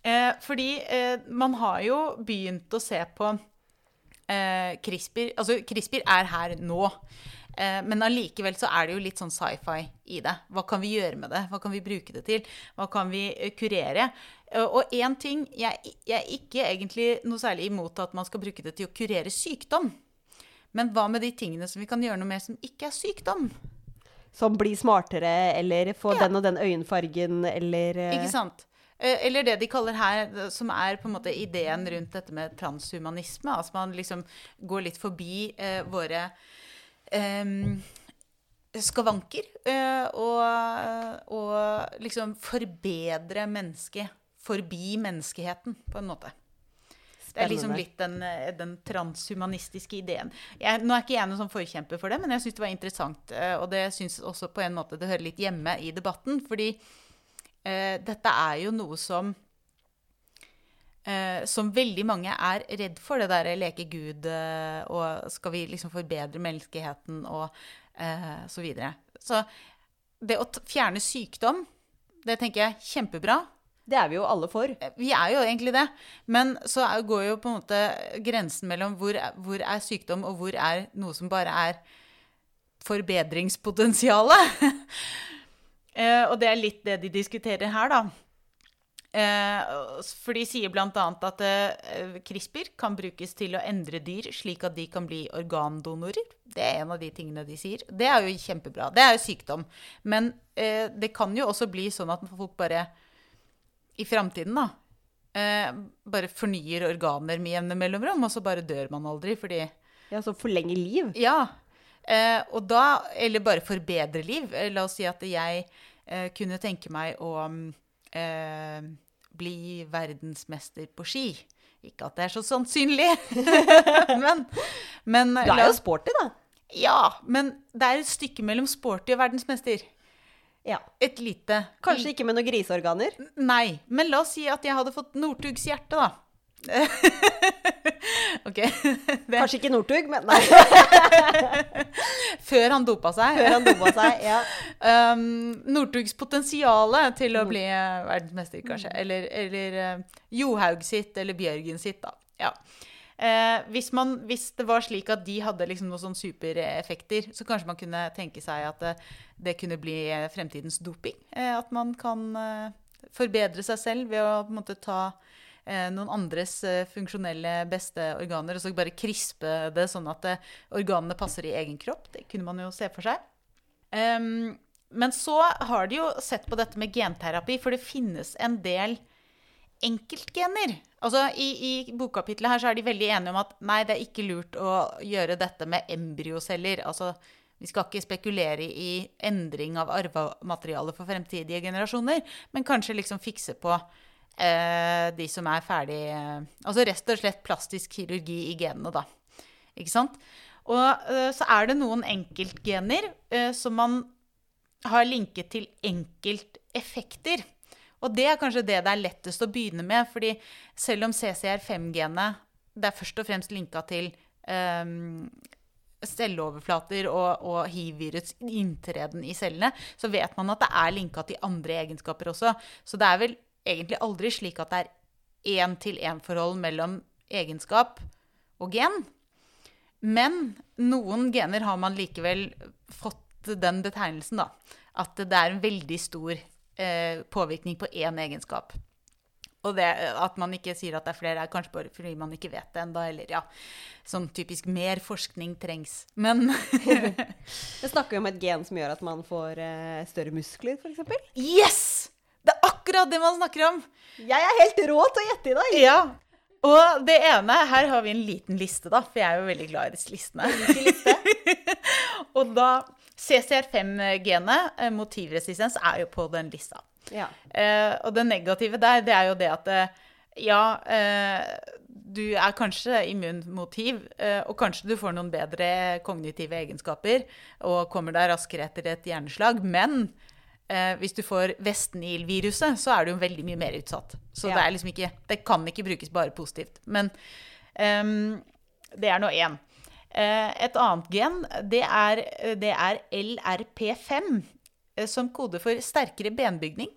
Eh, fordi eh, man har jo begynt å se på eh, CRISPR Altså, CRISPR er her nå. Eh, men allikevel så er det jo litt sånn sci-fi i det. Hva kan vi gjøre med det? Hva kan vi bruke det til? Hva kan vi uh, kurere? Og én ting jeg, jeg, er ikke egentlig noe særlig imot at man skal bruke det til å kurere sykdom. Men hva med de tingene som vi kan gjøre noe med som ikke er sykdom? Som blir smartere, eller få ja. den og den øyenfargen, eller. Ikke sant. Eller det de kaller her, som er på en måte ideen rundt dette med transhumanisme. Altså man liksom går litt forbi eh, våre eh, skavanker. Eh, og, og, liksom forbedre mennesket forbi menneskeheten, på en måte. Det er liksom litt den, den transhumanistiske ideen. Jeg, nå er ikke jeg noen sånn forkjemper for det, men jeg syns det var interessant. Og det syns også på en måte det hører litt hjemme i debatten. fordi Uh, dette er jo noe som eh, Som veldig mange er redd for, det derre leke Gud uh, og skal vi liksom forbedre menneskeheten og så videre. Så det å fjerne sykdom, det tenker jeg kjempebra. Det er vi jo alle for. Vi er jo egentlig det. Men så er, går jo på en måte grensen mellom hvor, hvor er sykdom, og hvor er noe som bare er forbedringspotensialet. <laughs> Uh, og det er litt det de diskuterer her, da. Uh, for de sier bl.a. at uh, CRISPR kan brukes til å endre dyr slik at de kan bli organdonorer. Det er en av de tingene de sier. Det er jo kjempebra. Det er jo sykdom. Men uh, det kan jo også bli sånn at folk bare i framtiden, da bare fornyer organer med jevne mellomrom, og så bare dør man aldri fordi Ja, så forlenger liv? Ja. Eh, og da, eller bare forbedre liv. La oss si at jeg eh, kunne tenke meg å eh, bli verdensmester på ski. Ikke at det er så sannsynlig, <laughs> men, men Du er jo sporty, da. Ja, men det er et stykke mellom sporty og verdensmester. Ja. Et lite Kanskje ikke med noen griseorganer. Nei, men la oss si at jeg hadde fått Northugs hjerte, da. <laughs> ok. <laughs> Det, Kanskje ikke Northug, men nei, <laughs> før han dopa seg. før han dopa seg. Ja. <laughs> Um, Northugs potensial til å bli eh, verdensmester, kanskje. Eller, eller eh, Johaug sitt, eller Bjørgen sitt, da. Ja. Eh, hvis, man, hvis det var slik at de hadde liksom noen sånne supereffekter, så kanskje man kunne tenke seg at det, det kunne bli eh, fremtidens doping. Eh, at man kan eh, forbedre seg selv ved å måte ta eh, noen andres eh, funksjonelle beste organer, og så bare krispe det sånn at eh, organene passer i egen kropp. Det kunne man jo se for seg. Um, men så har de jo sett på dette med genterapi, for det finnes en del enkeltgener. Altså, i, I bokkapitlet her så er de veldig enige om at nei, det er ikke lurt å gjøre dette med embryoceller. Altså, vi skal ikke spekulere i endring av arvemateriale for fremtidige generasjoner, men kanskje liksom fikse på eh, de som er ferdig eh, Altså rett og slett plastisk kirurgi i genene, da. Ikke sant? Og eh, så er det noen enkeltgener eh, som man har linket til enkelteffekter. Og det er kanskje det det er lettest å begynne med, fordi selv om CCR5-genet det er først og fremst linka til um, celleoverflater og, og hiv-virus inntreden i cellene, så vet man at det er linka til andre egenskaper også. Så det er vel egentlig aldri slik at det er én-til-én-forhold mellom egenskap og gen. Men noen gener har man likevel fått den betegnelsen, da. At det er en veldig stor eh, påvirkning på én egenskap. Og det, at man ikke sier at det er flere, er kanskje bare fordi man ikke vet det ennå. Eller ja, sånn typisk mer forskning trengs. Men <laughs> Vi snakker jo om et gen som gjør at man får eh, større muskler, f.eks. yes! Akkurat det man snakker om! Jeg er helt rå til å gjette i dag! Ja. Og det ene Her har vi en liten liste, da, for jeg er jo veldig glad i disse listene. <laughs> og da CCR5-genet, eh, motivresistens, er jo på den lista. Ja. Eh, og det negative der, det er jo det at eh, ja, eh, du er kanskje immun mot hiv, eh, og kanskje du får noen bedre kognitive egenskaper og kommer deg raskere etter et hjerneslag, men eh, hvis du får Vest-Nil-viruset, så er du jo veldig mye mer utsatt. Så Ja. det liksom ikke Det kan ikke brukes bare positivt. Men um, det er nå én. Eh, et annet gen, det er, det er LRP5, eh, som kode for sterkere benbygning.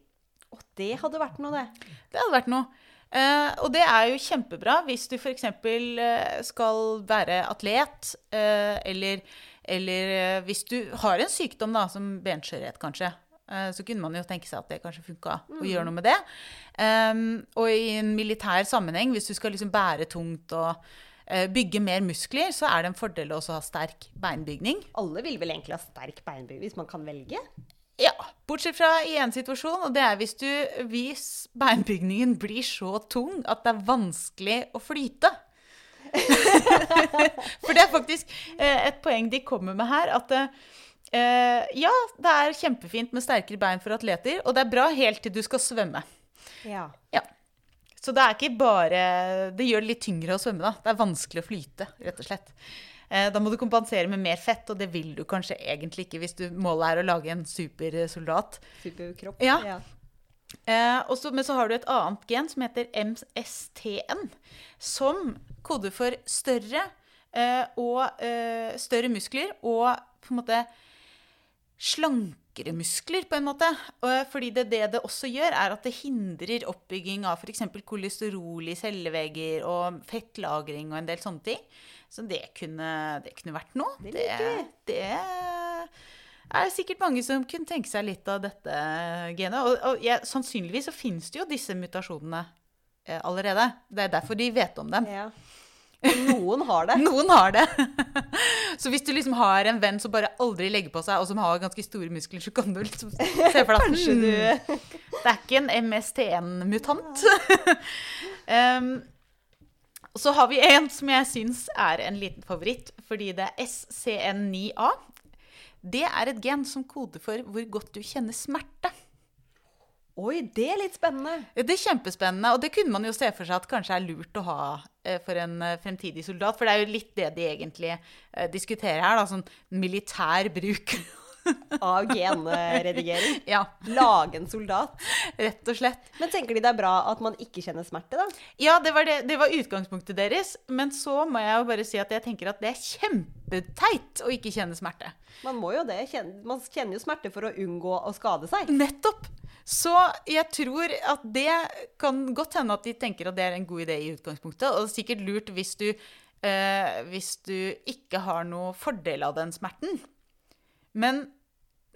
Og det hadde vært noe, det. Det hadde vært noe. Eh, og det er jo kjempebra hvis du f.eks. Uh, skal være atlet, eh, eller, eller eh, hvis du har en sykdom da, som benskjørhet, kanskje. Eh, så kunne man jo tenke seg at det kanskje funka å gjøre noe med det. Um, og i en militær sammenheng, hvis du skal liksom bære tungt og uh, bygge mer muskler, så er det en fordel å også ha sterk beinbygning. Alle vil vel egentlig ha sterk beinbygning hvis man kan velge? Ja, bortsett fra i en situasjon, og det er hvis, du, hvis beinbygningen blir så tung at det er vanskelig å flyte. <laughs> For det er faktisk eh, et poeng de kommer med her, at eh, ja, det er kjempefint med sterkere bein for atleter, og det er bra helt til du skal svømme. Ja. Ja. Så det er ikke bare Det gjør det litt tyngre å svømme, da. Det er vanskelig å flyte, rett og slett. Uh, Da må du kompensere med mer fett, og det vil du kanskje egentlig ikke hvis du målet er å lage en supersoldat. Superkropp. Ja. ja. Uh, også, men så har du et annet gen som heter MSTN, som koder for større, eh, og, eh, større muskler og på en måte slankere muskler, på en måte. Fordi det, det det også gjør, er at det hindrer oppbygging av f.eks. kolesterol i cellevegger og fettlagring og en del sånne ting. Så det kunne, det kunne vært noe. Det det er sikkert mange som kunne tenke seg litt av dette genet. Og, og ja, sannsynligvis så finnes det jo disse mutasjonene eh, allerede. Det er derfor de vet om dem. Ja. Noen har det. <laughs> Noen har det. <laughs> så hvis du liksom har en venn som bare aldri legger på seg, og som har ganske store muskler, så kan du liksom se <laughs> for deg at hmm, du det er ikke en MST1-mutant. um, så har vi en som jeg syns er en liten favoritt, fordi det er SCN9A. Det er et gen som koder for hvor godt du kjenner smerte. Oi, det er litt spennende. Det er kjempespennende, og det kunne man jo se for seg at kanskje er lurt å ha eh, for en eh, fremtidig soldat. For det er jo litt det de egentlig eh, diskuterer her, da. Sånn militær bruk. <laughs> Av genredigering. <laughs> ja, Lage en soldat. rett og slett. Men tenker de det er bra at man ikke kjenner smerte, da? Ja, det var, det, det var utgangspunktet deres. Men så må jeg jo bare si at jeg tenker at det er kjempeteit å ikke kjenne smerte. Man må jo det. Man kjenner jo smerte for å unngå å skade seg. Nettopp! Så jeg tror at det kan godt hende at de tenker at det er en god idé i utgangspunktet. Og det er sikkert lurt hvis du, eh, hvis du ikke har noe fordel av den smerten. Men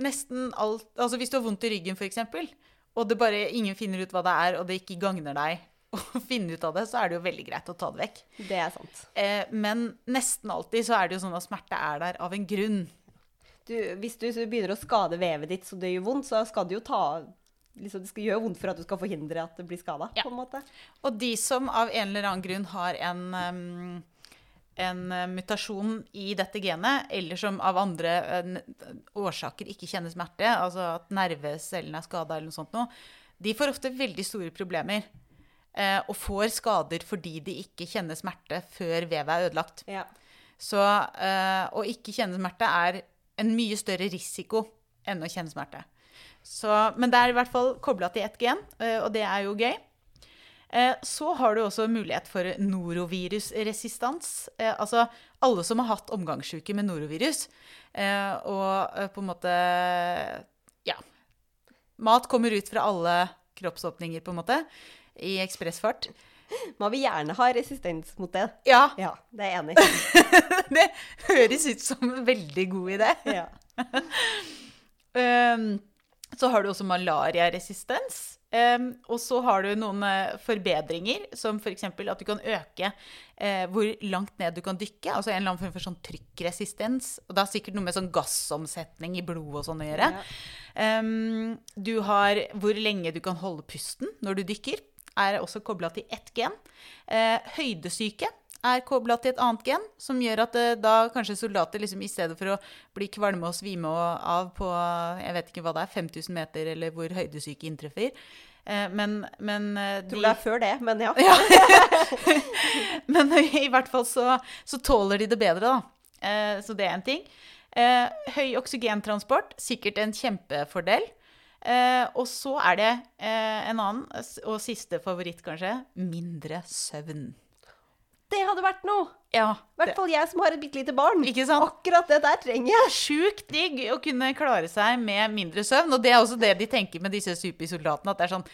nesten alt Altså hvis du har vondt i ryggen, f.eks., og det bare ingen finner ut hva det er, og det ikke gagner deg <laughs> å finne ut av det, så er det jo veldig greit å ta det vekk. Det er sant. Eh, men nesten alltid så er det jo sånn at smerte er der av en grunn. Du, hvis du begynner å skade vevet ditt så det gjør vondt, så skal du jo ta liksom, Det skal gjøre vondt for at du skal forhindre at det blir skada, Ja. på en måte. Og de som av en eller annen grunn har en, um, en uh, mutasjon i dette genet, eller som av andre uh, årsaker ikke kjenner smerte, altså at nervecellene er skada eller noe sånt noe, de får ofte veldig store problemer. eh, og får skader fordi de ikke kjenner smerte før vevet er ødelagt. Ja. Så eh, å ikke kjenne smerte er en mye større risiko enn å kjenne smerte. Så, men det er i hvert fall kobla til ett gen, eh, og det er jo gøy. Eh, Så har du også mulighet for norovirusresistans. Eh, Altså alle som har hatt omgangssyke med norovirus. Og på en måte Ja. Mat kommer ut fra alle kroppsåpninger, på en måte, i ekspressfart. Man vil gjerne ha resistens mot det. Ja, Ja, det er jeg enig i. <laughs> det høres ut som en veldig god idé. Ja. Um, <laughs> så har du også malariaresistens. Um, og så har du noen uh, forbedringer, som f.eks. at du kan øke uh, hvor langt ned du kan dykke. Altså en eller annen form for sånn trykkresistens. Og det har sikkert noe med sånn gassomsetning i blodet og sånn å gjøre. Um, du har hvor lenge du kan holde pusten når du dykker, er også kobla til ett gen. Uh, høydesyke er kobla til et annet gen, som gjør at eh, da kanskje soldater liksom, i stedet for å bli kvalme og svime og- av på jeg vet ikke hva det er, 5000 meter, eller hvor høydesyke inntreffer. Eh, men, men eh, de- Tror det er før det, men ja. <laughs> <laughs> men i hvert fall så, så tåler de det bedre, da. Så det er en ting. Høy oksygentransport, sikkert en kjempefordel. Eh, og så er det eh, en annen, og siste favoritt kanskje, mindre søvn. Det hadde vært noe! Ja, I hvert fall jeg som har et bitte lite barn. Akkurat det der trenger jeg. sjukt digg å kunne klare seg med mindre søvn. Og det er også det de tenker med disse supersoldatene. At det er sånn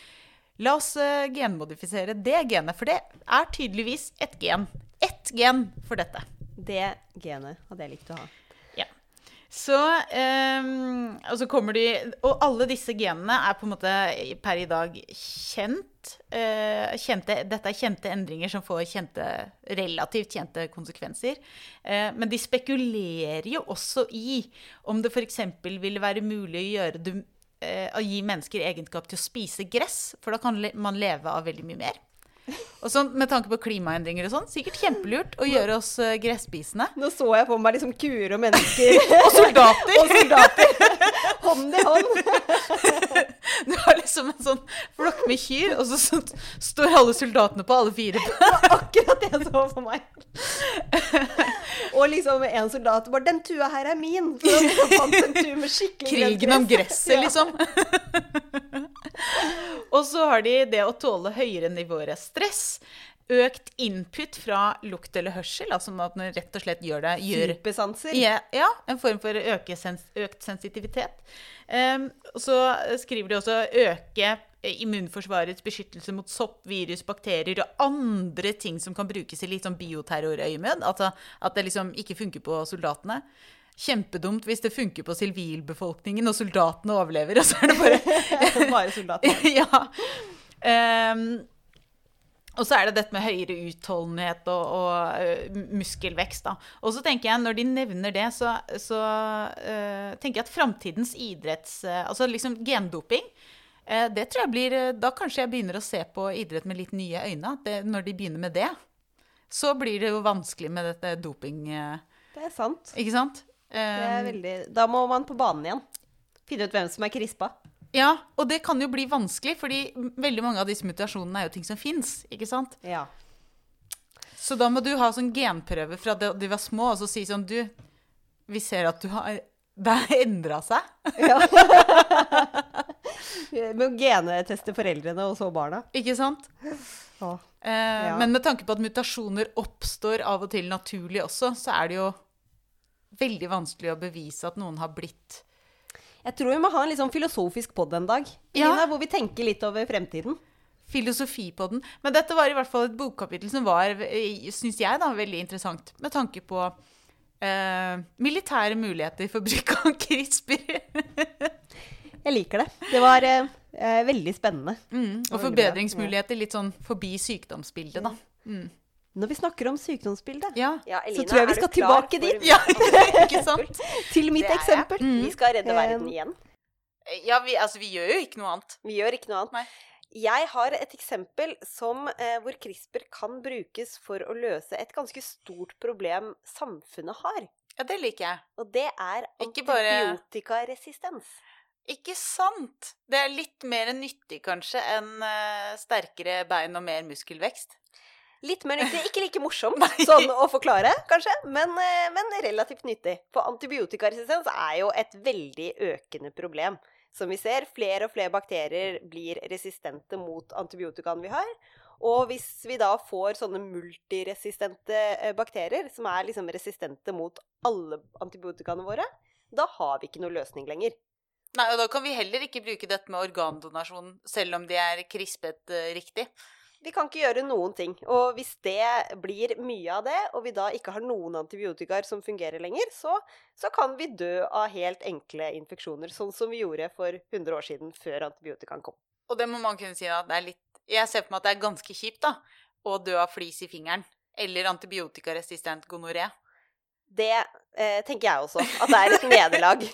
La oss eh, genmodifisere det genet, for det er tydeligvis et gen. Ett gen for dette. Det genet hadde jeg likt å ha. Så ehm, Og så kommer de Og alle disse genene er på en måte per i dag kjent. eh, kjente, dette er kjente endringer som får kjente, relativt kjente konsekvenser. Eh, men de spekulerer jo også i om det f.eks. ville være mulig å gjøre det Å gi mennesker egenskap til å spise gress, for da kan man leve av veldig mye mer. Og sånn, Med tanke på klimaendringer og sånn, sikkert kjempelurt å gjøre oss eh, gresspisende. Nå så jeg for meg liksom kuer og mennesker <laughs> Og soldater! og soldater hånd i hånd. <laughs> Du har liksom en sånn flokk med kyr, og så, så står alle soldatene på alle fire. Akkurat det jeg så for meg. Og liksom en soldat bare 'Den tua her er min'. Så fant en tur med skikkelig Krigen om gresset, liksom. <laughs> <laughs> og så har de det å tåle høyere nivåer av stress. Økt input fra lukt eller hørsel, altså at man rett og slett gjør det gjør, Supersanser. Ja, ja, en form for sens økt sensitivitet. Um, så skriver de også øke eh, immunforsvarets beskyttelse mot sopp, virus, bakterier og andre ting som kan brukes i litt sånn bioterrorøyemed. Altså at det liksom ikke funker på soldatene. Kjempedumt hvis det funker på sivilbefolkningen og soldatene overlever, og så er det bare <laughs> Bare soldater. <laughs> ja. Um, og så er det dette med høyere utholdenhet og, og muskelvekst. Da. Og så tenker jeg, når de nevner det, så, så uh, tenker jeg at framtidens idretts... Uh, altså liksom gendoping. Uh, det tror jeg blir Da kanskje jeg begynner å se på idrett med litt nye øyne. Det, når de begynner med det, så blir det jo vanskelig med dette doping... Det er sant. ikke sant? Det Ehm, veldig Da må man på banen igjen. Finne ut hvem som er krispa. Ja, og det kan jo bli vanskelig, fordi veldig mange av disse mutasjonene er jo ting som fins, ikke sant? Ja. Så da må du ha sånn genprøve fra da de var små, og så si sånn Du, vi ser at du har Det har endra seg. ja. <laughs> Med å geneteste foreldrene og så barna. Ikke sant? Ja. Eh, Ja. Men med tanke på at mutasjoner oppstår av og til naturlig også, så er det jo veldig vanskelig å bevise at noen har blitt Jeg tror vi må ha en litt sånn filosofisk pod en dag, Ja. Elina, hvor vi tenker litt over fremtiden. filosofi på den. Men dette var i hvert fall et bokkapittel som var, syns jeg, da, veldig interessant. Med tanke på eh, militære muligheter for bruk av <laughs> CRISPR. Jeg liker det. Det var eh, eh, veldig spennende. Mm, og forbedringsmuligheter litt sånn forbi sykdomsbildet, da. Når vi snakker om sykdomsbildet, Ja. så Elina, tror jeg vi skal tilbake for- dit. ja, <laughs> ikke sant? Til mitt eksempel. Mm. Vi skal redde verden igjen. Ja, vi, altså, vi gjør jo ikke noe annet. Vi gjør ikke noe annet. Nei. Jeg har et eksempel som, eh, hvor CRISPR kan brukes for å løse et ganske stort problem samfunnet har. Ja, det liker jeg. Og det er antibiotikaresistens. Ikke sant? Det er litt mer nyttig kanskje enn eh, sterkere bein og mer muskelvekst. Litt mer nyttig, ikke like morsomt <laughs> sånn å forklare, kanskje, men, eh, men relativt nyttig. For antibiotikaresistens er jo et veldig økende problem. Som vi ser, flere og flere bakterier blir resistente mot antibiotikaene vi har. Og hvis vi da får sånne multiresistente eh, bakterier, som er liksom resistente mot alle antibiotikaene våre, da har vi ikke noe løsning lenger. Nei, og da kan vi heller ikke bruke dette med organdonasjon, selv om de er krispet uh, riktig. Vi kan ikke gjøre noen ting. Og hvis det blir mye av det, og vi da ikke har noen antibiotikaer som fungerer lenger, så, så kan vi dø av helt enkle infeksjoner, sånn som vi gjorde for 100 år siden, før antibiotikaen kom. Og det må man kunne si at det er litt Jeg ser for meg at det er ganske kjipt, da, å dø av flis i fingeren. Eller antibiotikaresistent gonoré. Det eh, tenker jeg også, at det er et nederlag.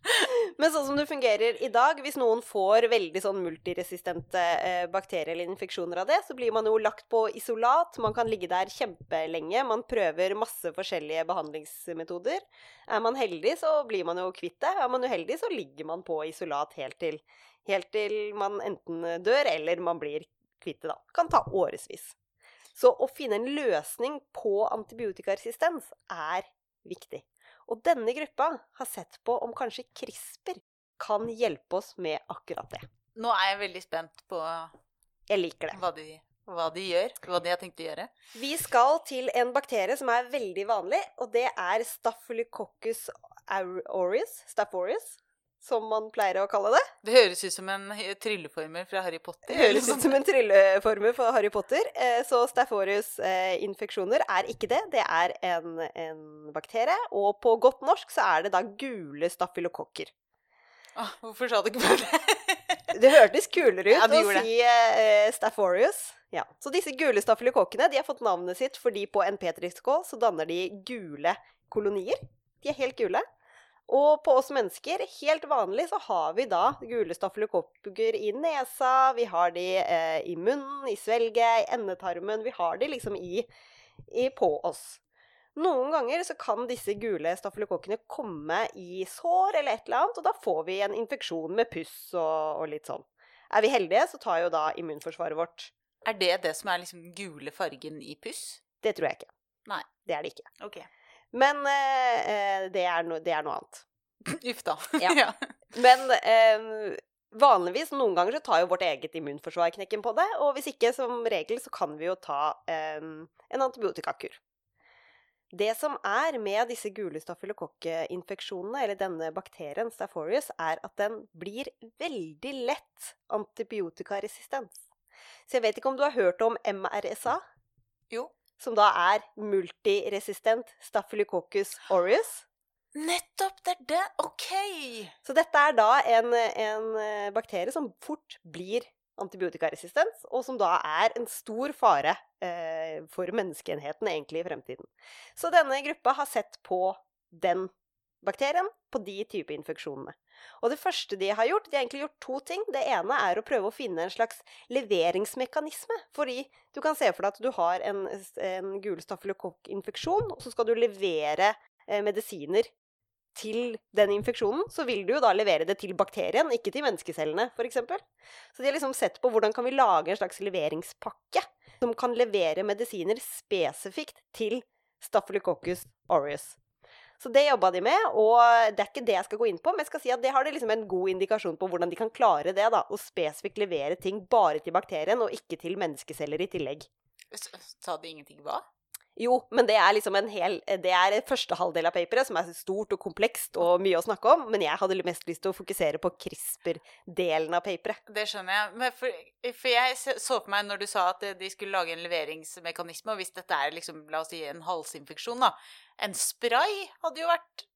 <laughs> Men sånn som det fungerer i dag, hvis noen får veldig sånn multiresistente eh, bakterier eller infeksjoner av det, så blir man jo lagt på isolat. Man kan ligge der kjempelenge. Man prøver masse forskjellige behandlingsmetoder. Er man heldig, så blir man jo kvitt det. Er man uheldig, så ligger man på isolat helt til, helt til man enten dør eller man blir kvitt det, da. Kan ta årevis. Så å finne en løsning på antibiotikaresistens er viktig. Og denne gruppa har sett på om kanskje CRISPR kan hjelpe oss med akkurat det. Nå er jeg veldig spent på Jeg liker det. hva de, hva de gjør. Hva de har tenkt å gjøre. Vi skal til en bakterie som er veldig vanlig, og det er Staphylococcus aureus, Staph aureus, som man pleier å kalle det. Det høres ut som en trylleformel fra Harry Potter. Det høres ut som en trylleformel fra Harry Potter. eh, Så Staph aureus-infeksjoner er ikke det. Det er en, en bakterie. Og på godt norsk så er det da gule stafylokokker. Åh, hvorfor sa du ikke bare det? Det hørtes kulere ut Ja, å si eh, Staphorius. Ja. Så disse gule stafylokokkene de har fått navnet sitt fordi på en petriskål så danner de gule kolonier. De er helt gule. Og på oss mennesker, helt vanlig, så har vi da gule stafylokokker i nesa, vi har de eh, i munnen, i svelget, i endetarmen. Vi har de liksom i, i på oss. Noen ganger så kan disse gule stafylokokkene komme i sår eller et eller annet, og da får vi en infeksjon med puss og, og litt sånn. Er vi heldige, så tar jo da immunforsvaret vårt Er det det som er liksom gule fargen i puss? Det tror jeg ikke. Nei. Det er det ikke. Ok. Men eh, eh, det, er no, det er noe annet. <laughs> Uff da. <laughs> Ja. Men eh, vanligvis, noen ganger, så tar jo vårt eget immunforsvar knekken på det. Og hvis ikke, som regel, så kan vi jo ta eh, en antibiotikakur. Det som er med disse gule stafylokokkinfeksjonene, eller denne bakterien, Staph er at den blir veldig lett antibiotikaresistens. Så jeg vet ikke om du har hørt om MRSA? Jo. Som da er multiresistent staphylococcus aureus. Nettopp, det er det! Ok! Så dette er da en, en eh, bakterie som fort blir antibiotikaresistent, og som da er en stor fare eh, for menneskeenheten egentlig i fremtiden. Så denne gruppa har sett på den bakterien, på de type infeksjonene. Og det første de har gjort, de har egentlig gjort to ting. Det ene er å prøve å finne en slags leveringsmekanisme. Fordi du kan se for deg at du har en, en gul stafylokokkinfeksjon, og så skal du levere eh, medisiner til den infeksjonen, så vil du jo da levere det til bakterien, ikke til menneskecellene, f.eks. Så de har liksom sett på hvordan kan vi lage en slags leveringspakke som kan levere medisiner spesifikt til Staphylococcus aureus. Så det jobba de med, og det er ikke det jeg skal gå inn på, men jeg skal si at det har de liksom en god indikasjon på hvordan de kan klare det, da. Å spesifikt levere ting bare til bakterien, og ikke til menneskeceller i tillegg. Sa de ingenting hva? Jo, men det er liksom en hel Det er første halvdel av paperet, som er stort og komplekst og mye å snakke om, men jeg hadde mest lyst til å fokusere på CRISPR-delen av paperet. Det skjønner jeg. For, for jeg så på meg når du sa at de skulle lage en leveringsmekanisme, og hvis dette er liksom, la oss si en halsinfeksjon, da. En spray hadde jo vært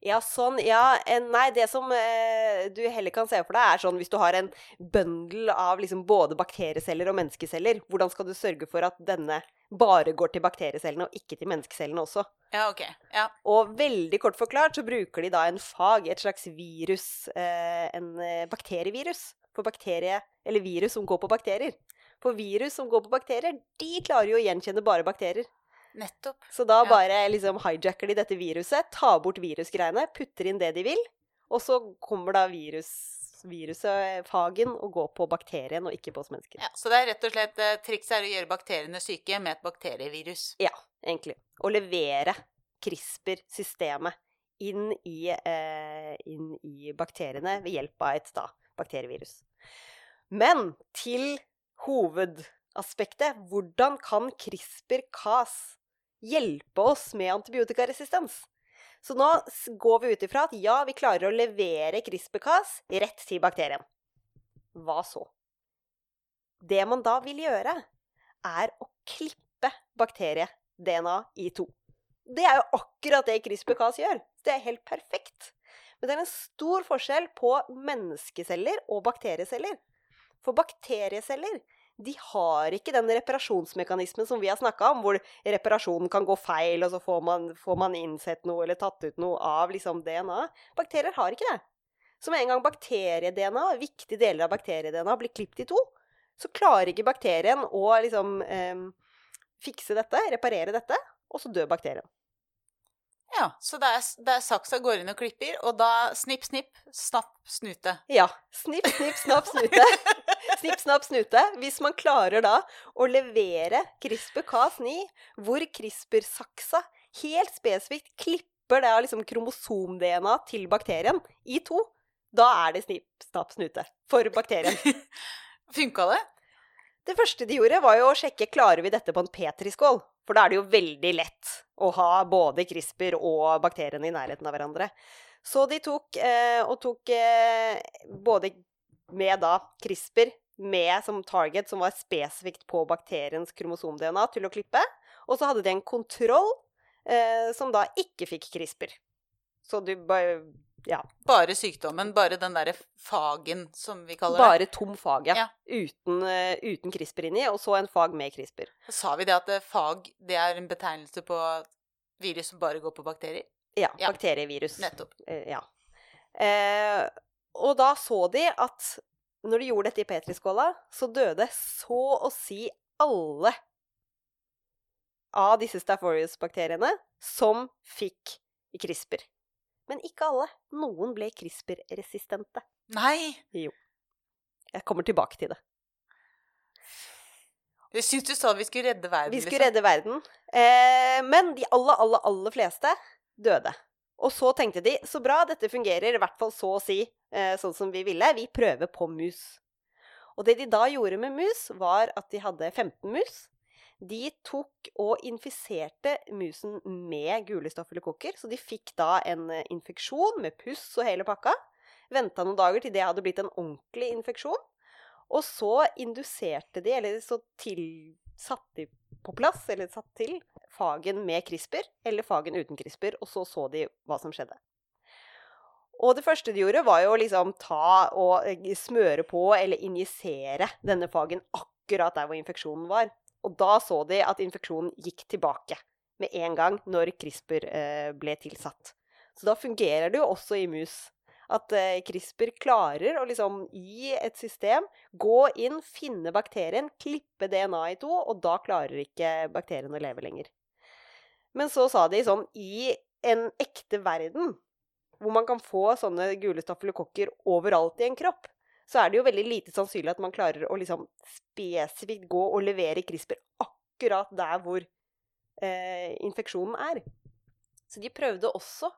Ja, sånn. Ja, nei, det som eh, du heller kan se for deg, er sånn hvis du har en bøndel av liksom både bakterieceller og menneskeceller, hvordan skal du sørge for at denne bare går til bakteriecellene og ikke til menneskecellene også? Ja, ok. Ja. Og veldig kort forklart så bruker de da en fag, et slags virus, eh, en eh, bakterievirus, for bakterie, eller virus som går på bakterier. For virus som går på bakterier, de klarer jo å gjenkjenne bare bakterier. Nettopp. Så da bare liksom hijacker de dette viruset, tar bort virusgreiene, putter inn det de vil, og så kommer da virus, viruset, fagen, og går på bakterien og ikke på oss mennesker. Ja, så det er rett og slett eh, trikset er å gjøre bakteriene syke med et bakterievirus. Ja, egentlig. Å levere CRISPR-systemet inn i, eh, inn i bakteriene ved hjelp av et da, bakterievirus. Men til hovedaspektet. Hvordan kan CRISPR-Cas hjelpe oss med antibiotikaresistens? Så nå går vi ut ifra at ja, vi klarer å levere CRISPR-Cas rett til bakterien. Hva så? Det man da vil gjøre, er å klippe bakterie-DNA i to. Det er jo akkurat det CRISPR-Cas gjør. Det er helt perfekt. Men det er en stor forskjell på menneskeceller og bakterieceller. For bakterieceller de har ikke den reparasjonsmekanismen som vi har snakka om, hvor reparasjonen kan gå feil, og så får man, får man innsett noe eller tatt ut noe av liksom DNA. Bakterier har ikke det. Så med en gang bakterie-DNA, viktige deler av bakterie-DNA, blir klippet i to, så klarer ikke bakterien å liksom eh, fikse dette, reparere dette, og så dør bakterien. Ja, så det er, det er saksa går inn og klipper, og da snipp, snipp, snapp, snute. Ja. Snipp, snipp, snapp, snute. <laughs> Snipp, snapp, snute. Hvis man klarer da å levere CRISPR-Cas9, hvor CRISPR-saksa helt spesifikt klipper det av liksom kromosom-DNA til bakterien i to, da er det snipp, snapp, snute for bakterien. <laughs> Funka det? Det første de gjorde, var jo å sjekke klarer vi dette på en petriskål. For da er det jo veldig lett å ha både CRISPR og bakteriene i nærheten av hverandre. Så de tok, eh, og tok eh, både med da CRISPR med som target, som var spesifikt på bakteriens kromosom-DNA, til å klippe. Og så hadde de en kontroll eh, som da ikke fikk CRISPR. Så du bare Ja. Bare sykdommen, bare den derre fagen, som vi kaller det. Bare tom fag, ja. Ja. Uten, eh, uten CRISPR inni, og så en fag med CRISPR. Sa vi det at eh, fag det er en betegnelse på virus som bare går på bakterier? Ja, Ja. bakterievirus. Nettopp. Eh, ja. Eh, og da så de at når de gjorde dette i petriskåla, så døde så å si alle av disse Staphorius-bakteriene som fikk CRISPR. Men ikke alle. Noen ble CRISPR-resistente. Nei! Jo. Jeg kommer tilbake til det. Jeg syns du sa vi skulle redde verden. Vi skulle liksom. redde verden. Eh, men de aller, aller, aller fleste døde. Og så tenkte de så bra, dette fungerer i hvert fall så å si eh, sånn som vi ville. Vi prøver på mus. Og det de da gjorde med mus, var at de hadde 15 mus. De tok og infiserte musen med gule stafylokokker, så de fikk da en eh, infeksjon med puss og hele pakka. Venta noen dager til det hadde blitt en ordentlig infeksjon. Og så induserte de, eller så til, satte de på plass, eller satt til, fagen med CRISPR, eller fagen uten CRISPR, og så så de hva som skjedde. Og det første de gjorde, var jo liksom ta og eh, smøre på eller injisere denne fagen akkurat der hvor infeksjonen var. Og da så de at infeksjonen gikk tilbake med en gang når CRISPR eh, ble tilsatt. Så da fungerer det jo også i mus. At eh, CRISPR klarer å liksom i et system gå inn, finne bakterien, klippe DNA i to, og da klarer ikke bakterien å leve lenger. Men så sa de sånn I en ekte verden hvor man kan få sånne gule stafylokokker overalt i en kropp, så er det jo veldig lite sannsynlig at man klarer å liksom spesifikt gå og levere CRISPR akkurat der hvor eh, infeksjonen er. Så de prøvde også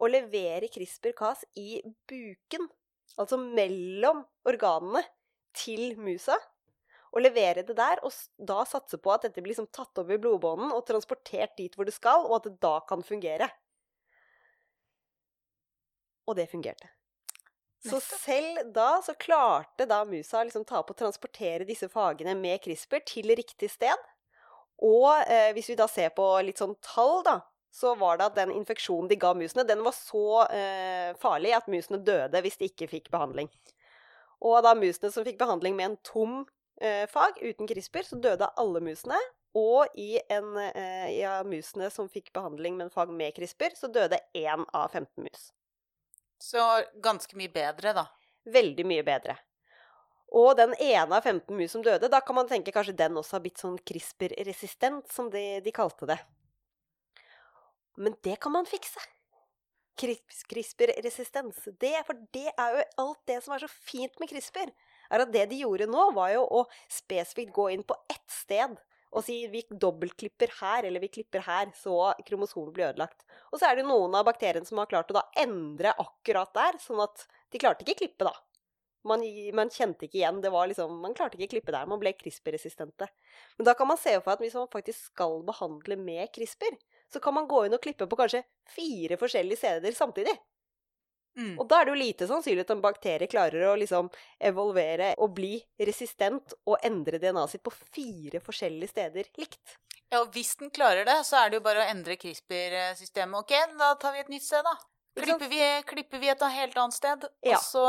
å levere CRISPR-Cas i buken, altså mellom organene, til musa. Og levere det der, og da satse på at dette blir liksom tatt over i blodbånden og transportert dit hvor det skal, og at det da kan fungere. Og det fungerte. Så selv da så klarte da musa liksom ta opp og transportere disse fagene med CRISPR til riktig sted. Og eh, hvis vi da ser på litt sånn tall, da, så var det at den infeksjonen de ga musene, den var så eh, farlig at musene døde hvis de ikke fikk behandling. Og da musene som fikk behandling med en tom eh, fag uten CRISPR, så døde alle musene. Og i en eh, ja, musene som fikk behandling med en fag med CRISPR, så døde én av 15 mus. Så ganske mye bedre, da. Veldig mye bedre. Og den ene av 15 mus som døde, da kan man tenke kanskje den også har blitt sånn CRISPR-resistent, som de, de kalte det. Men det kan man fikse. CRISPR-resistens. For det er jo alt det som er så fint med CRISPR. er at Det de gjorde nå, var jo å spesifikt gå inn på ett sted og si vi dobbeltklipper her, eller vi klipper her, så kromosomet blir ødelagt. Og så er det noen av bakteriene som har klart å da endre akkurat der, sånn at de klarte ikke klippe, da. Man, man, kjente ikke igjen. det var liksom, Man klarte ikke klippe der. Man ble CRISPR-resistente. Men da kan man se for at hvis man faktisk skal behandle med CRISPR, så kan man gå inn og klippe på kanskje fire forskjellige steder samtidig. Mm. Og da er det jo lite sannsynlig at en bakterie klarer å liksom evolvere og bli resistent og endre DNA-et sitt på fire forskjellige steder likt. Ja, og hvis den klarer det, så er det jo bare å endre CRISPR-systemet. Ok, da tar vi et nytt sted, da. Klipper vi, klipper vi et helt annet sted. Ja. Og så,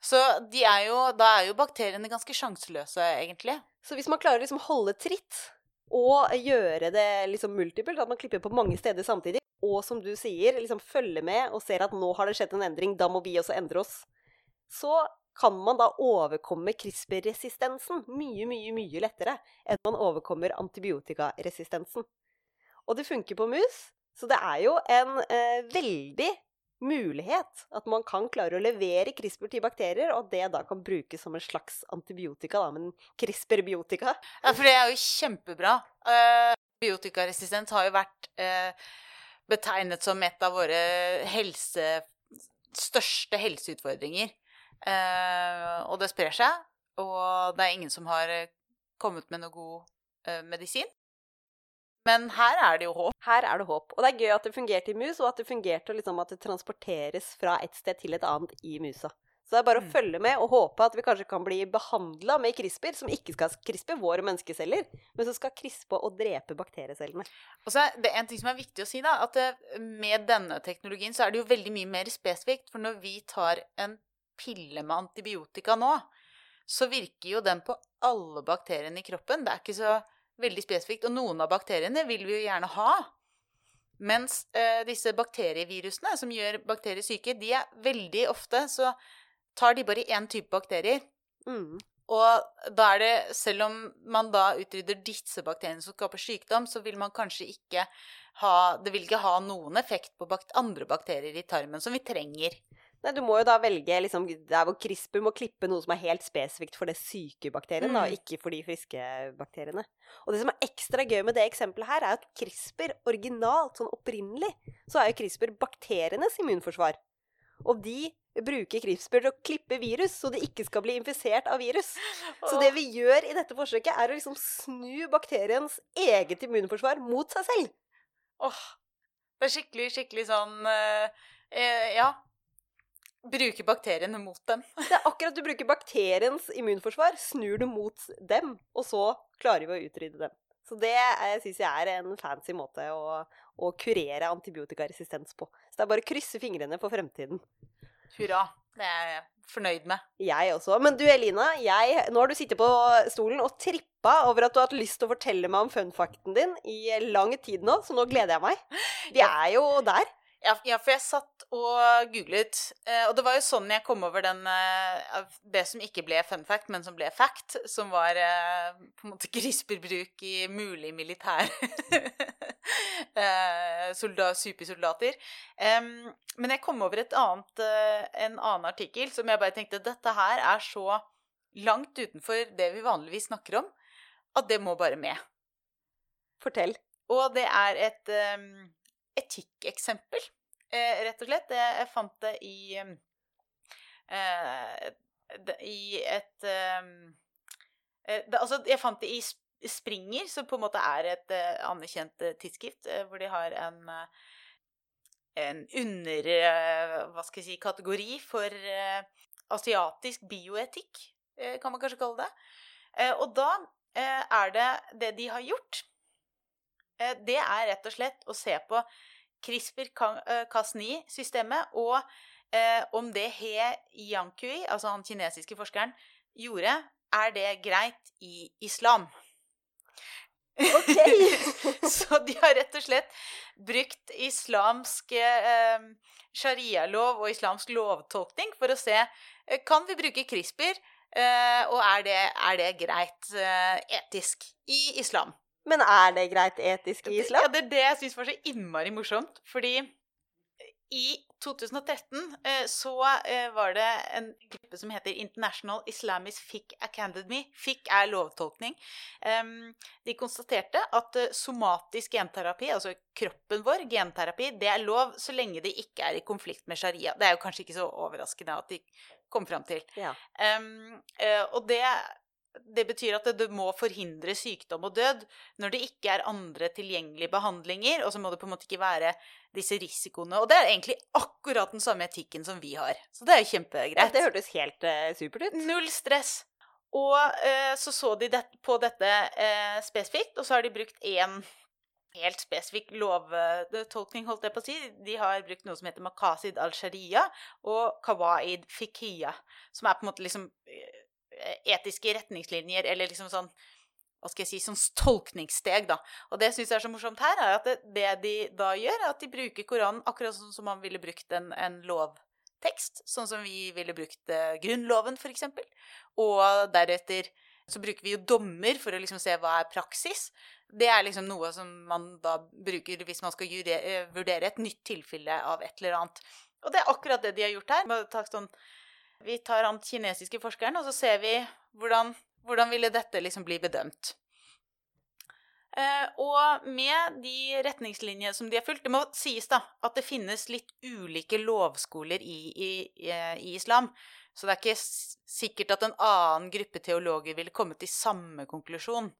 så er jo, da er jo bakteriene ganske sjanseløse, egentlig. Så hvis man klarer å liksom holde tritt og gjøre det liksom multipelt, at man klipper på mange steder samtidig. Og som du sier, liksom følger med og ser at nå har det skjedd en endring, da må vi også endre oss. Så kan man da overkomme CRISPR-resistensen mye, mye, mye lettere enn man overkommer antibiotikaresistensen. Og det funker på mus, så det er jo en eh, veldig mulighet at man kan klare å levere CRISPR til bakterier, og at det da kan brukes som en slags antibiotika, da, men CRISPR-biotika. Ja, for det er jo kjempebra. Uh, Biotikaresistent har jo vært uh, betegnet som et av våre helse, største helseutfordringer. Eh, og det sprer seg, og det er ingen som har kommet med noe god medisin. Men her er det jo håp. Her er det håp. Og det er gøy at det fungerte i mus, og at det fungerte liksom at det transporteres fra et sted til et annet i musa. Så det er bare å mm. følge med og håpe at vi kanskje kan bli behandla med CRISPR, som ikke skal krispe våre menneskeceller, men som skal CRISPe og drepe bakteriecellene. Og så er det en ting som er viktig å si, da, at eh, med denne teknologien så er det jo veldig mye mer spesifikt. For når vi tar en pille med antibiotika nå, så virker jo den på alle bakteriene i kroppen. Det er ikke så veldig spesifikt. Og noen av bakteriene vil vi jo gjerne ha. Mens eh, disse bakterievirusene som gjør bakterier syke, de er veldig ofte så tar de bare én type bakterier. Mm. Og da er det, selv om man da utrydder disse bakteriene som skaper sykdom, så vil man kanskje ikke ha Det vil ikke ha noen effekt på bakt andre bakterier i tarmen som vi trenger. Nei, Du må jo da velge liksom, der hvor CRISPR må klippe noe som er helt spesifikt for det syke bakterien, mm. da, ikke for de friske bakteriene. Og det som er ekstra gøy med det eksempelet her, er at CRISPR originalt, sånn opprinnelig, så er jo CRISPR bakterienes immunforsvar. Og de bruker CRISPR til å klippe virus, så det ikke skal bli infisert av virus. Så det vi gjør i dette forsøket, er å liksom snu bakteriens eget immunforsvar mot seg selv. Åh, det er skikkelig, skikkelig sånn uh, uh, Ja, Bruke bakteriene mot dem. <laughs> det er akkurat du bruker bakteriens immunforsvar, snur det mot dem, og så klarer vi å utrydde dem. Så det syns jeg er en fancy måte å, å kurere antibiotikaresistens på. Så det er bare å krysse fingrene for fremtiden. Hurra. Det er jeg fornøyd med. Jeg også. Men du Elina, jeg, nå har du sittet på stolen og trippa over at du har hatt lyst til å fortelle meg om funfacten din i lang tid nå, så nå gleder jeg meg. <gasps> Vi er jo der. Ja, for jeg satt og googlet, eh, og det var jo sånn jeg kom over den eh, Det som ikke ble fun fact, men som ble fact, som var eh, på en måte CRISPR-bruk i mulig militær <laughs> soldat, supersoldater. Men jeg kom over et annet, en annen artikkel som jeg bare tenkte dette her er så langt utenfor det vi vanligvis snakker om, at det må bare med. Fortell. Og det er et etikkeksempel, eh, rett og slett. Jeg, jeg fant det i eh, det, I et eh, det, Altså, jeg fant det i Springer, som på en måte er et eh, anerkjent eh, tidsskrift, eh, hvor de har en eh, en under eh, Hva skal jeg si kategori for eh, asiatisk bioetikk, eh, kan man kanskje kalle det. Eh, og da eh, er det det de har gjort Eh, det er rett og slett å se på CRISPR-Cas9-systemet og eh, om det He Yankui, altså han kinesiske forskeren, gjorde, er det greit i islam. Ok! <laughs> Så de har rett og slett brukt islamsk eh, sharialov og islamsk lovtolkning for å se eh, kan vi bruke CRISPR, eh, og er det, er det greit eh, etisk i islam. Men er det greit etisk i Ja, det er det jeg syns var så innmari morsomt. Fordi i 2013 eh, så eh, var det en gruppe som heter International Islamic Fiqh Academy. Fiqh er lovtolkning. De konstaterte at eh, somatisk genterapi, altså kroppen vår, genterapi, det er lov så lenge det ikke er i konflikt med sharia. Det er jo kanskje ikke så overraskende at de kom fram til. Ja. Og det, det betyr at det, må forhindre sykdom og død når det ikke er andre tilgjengelige behandlinger, og så må det på en måte ikke være disse risikoene. Og det er egentlig akkurat den samme etikken som vi har. Så det er jo kjempegreit. Ja, det hørtes helt eh, supert ut. Null stress. Og eh, så så de det, på dette eh, spesifikt, og så har de brukt én helt spesifikk lovtolkning, holdt jeg på å si. De har brukt noe som heter makasid al-sharia og kawaid fikhiya, som er på en måte liksom eh, etiske retningslinjer, eller liksom sånn hva skal jeg si, sånn tolkningssteg, da. Og det syns jeg er så morsomt her, er at det, det de da gjør, er at de bruker Koranen akkurat sånn som man ville brukt en, en lovtekst. Sånn som vi ville brukt eh, Grunnloven, for eksempel. Og deretter så bruker vi jo dommer for å liksom se hva er praksis. Det er liksom noe som man da bruker hvis man skal eh, vurdere et nytt tilfelle av et eller annet. Og det er akkurat det de har gjort her. Har tatt Sånn, vi tar han kinesiske forskeren, og så ser vi hvordan, hvordan ville dette liksom bli bedømt. Eh, og med de retningslinjene som de har fulgt Det må sies da at det finnes litt ulike lovskoler i, i, i, i islam. Så det er ikke sikkert at en annen gruppe teologer ville kommet til samme konklusjon.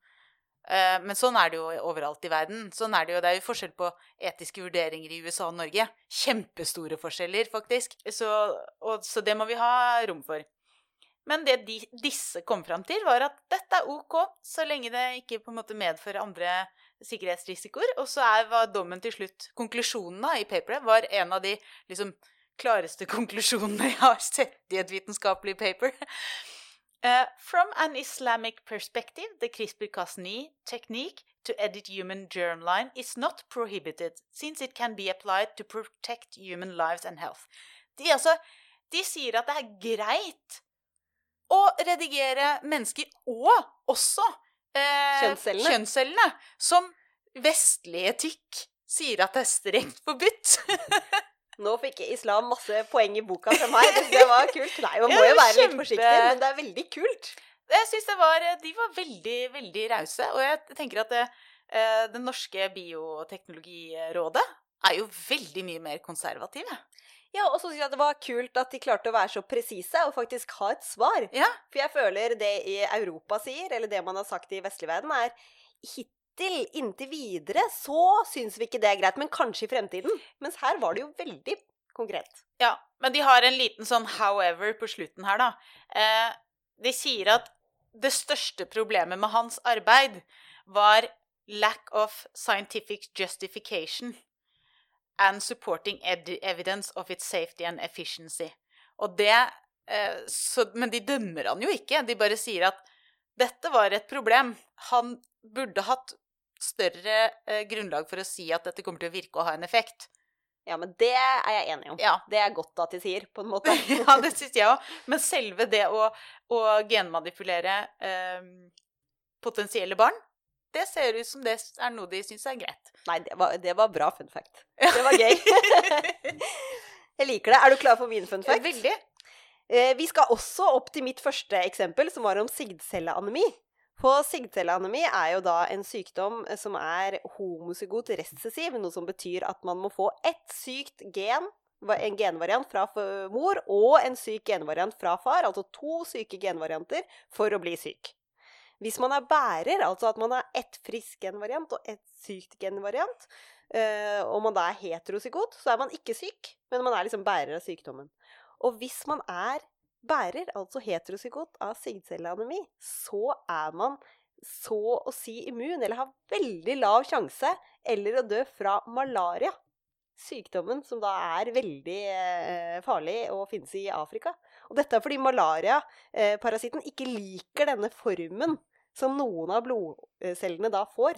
Eh, men sånn er det jo overalt i verden. Sånn er Det jo, det er jo forskjell på etiske vurderinger i USA og Norge. Kjempestore forskjeller, faktisk. Så, og, så det må vi ha rom for. Men det de, disse kom fram til, var at dette er ok, så lenge det ikke på en måte medfører andre sikkerhetsrisikoer. Og så er, var dommen til slutt Konklusjonen i paperet var en av de liksom, klareste <laughs> konklusjonene jeg har sett i et vitenskapelig paper. Uh, from an Islamic perspective, the CRISPR-Cas9 technique to edit human germline is not prohibited, since it can be applied to protect human lives and health. De, altså, de sier at det er greit å redigere mennesker, og også eh, Kjønnscellene. kjønnscellene, som vestlig etikk sier at det er strengt forbudt. <laughs> Nå fikk islam masse poeng i boka fra meg. Det, var kult. Nei, man må jo være litt forsiktig, men det er veldig kult. Jeg synes det var, De var veldig, veldig rause. Og jeg tenker at det, eh, det norske bioteknologirådet er jo veldig mye mer konservative. Ja, og så synes jeg det var kult at de klarte å være så presise og faktisk ha et svar. Ja, For jeg føler det i Europa sier, eller det man har sagt i vestlig verden, er hittil, inntil videre, så syns vi ikke det er greit, men kanskje i fremtiden. Mens her var det jo veldig konkret. ja. Men de har en liten sånn 'however' på slutten her, da. Eh, de sier at det største problemet med hans arbeid var lack of scientific justification and supporting evidence of its safety and efficiency. Og det eh, så, Men de dømmer han jo ikke. De bare sier at dette var et problem. Han burde hatt større eh, grunnlag for å si at dette kommer til å virke og ha en effekt. Ja, men det er jeg enig om. Ja, Det er godt at de sier, på en måte. <laughs> ja, det syns jeg òg. Men selve det å, å genmanipulere eh, potensielle barn, det ser ut som det er noe de syns er greit. Nei, det var, det var bra fun fact. Det var gøy. <laughs> jeg liker det. Er du klar for min fun fact? Veldig. Eh, vi skal også opp til mitt første eksempel, som var om sigdcelleanemi. For sigdcelleanemi er jo da en sykdom eh, som er homozygot recessiv, noe som betyr at man må få ett sykt gen, en genvariant fra mor, og en syk genvariant fra far, altså to syke genvarianter, for å bli syk. Hvis man er bærer, altså at man har ett frisk genvariant og ett sykt genvariant, øh, og man da er heterozygot, så er man ikke syk, men man er liksom bærer av sykdommen. Og hvis man er bærer, altså heterozygot av sigdcelleanemi, så er man så å si immun, eller har veldig lav sjanse, eller å dø fra malaria. Sykdommen som da er veldig eh, farlig og finnes i Afrika. Og dette er fordi malariaparasitten eh, ikke liker denne formen som noen av blodcellene da får.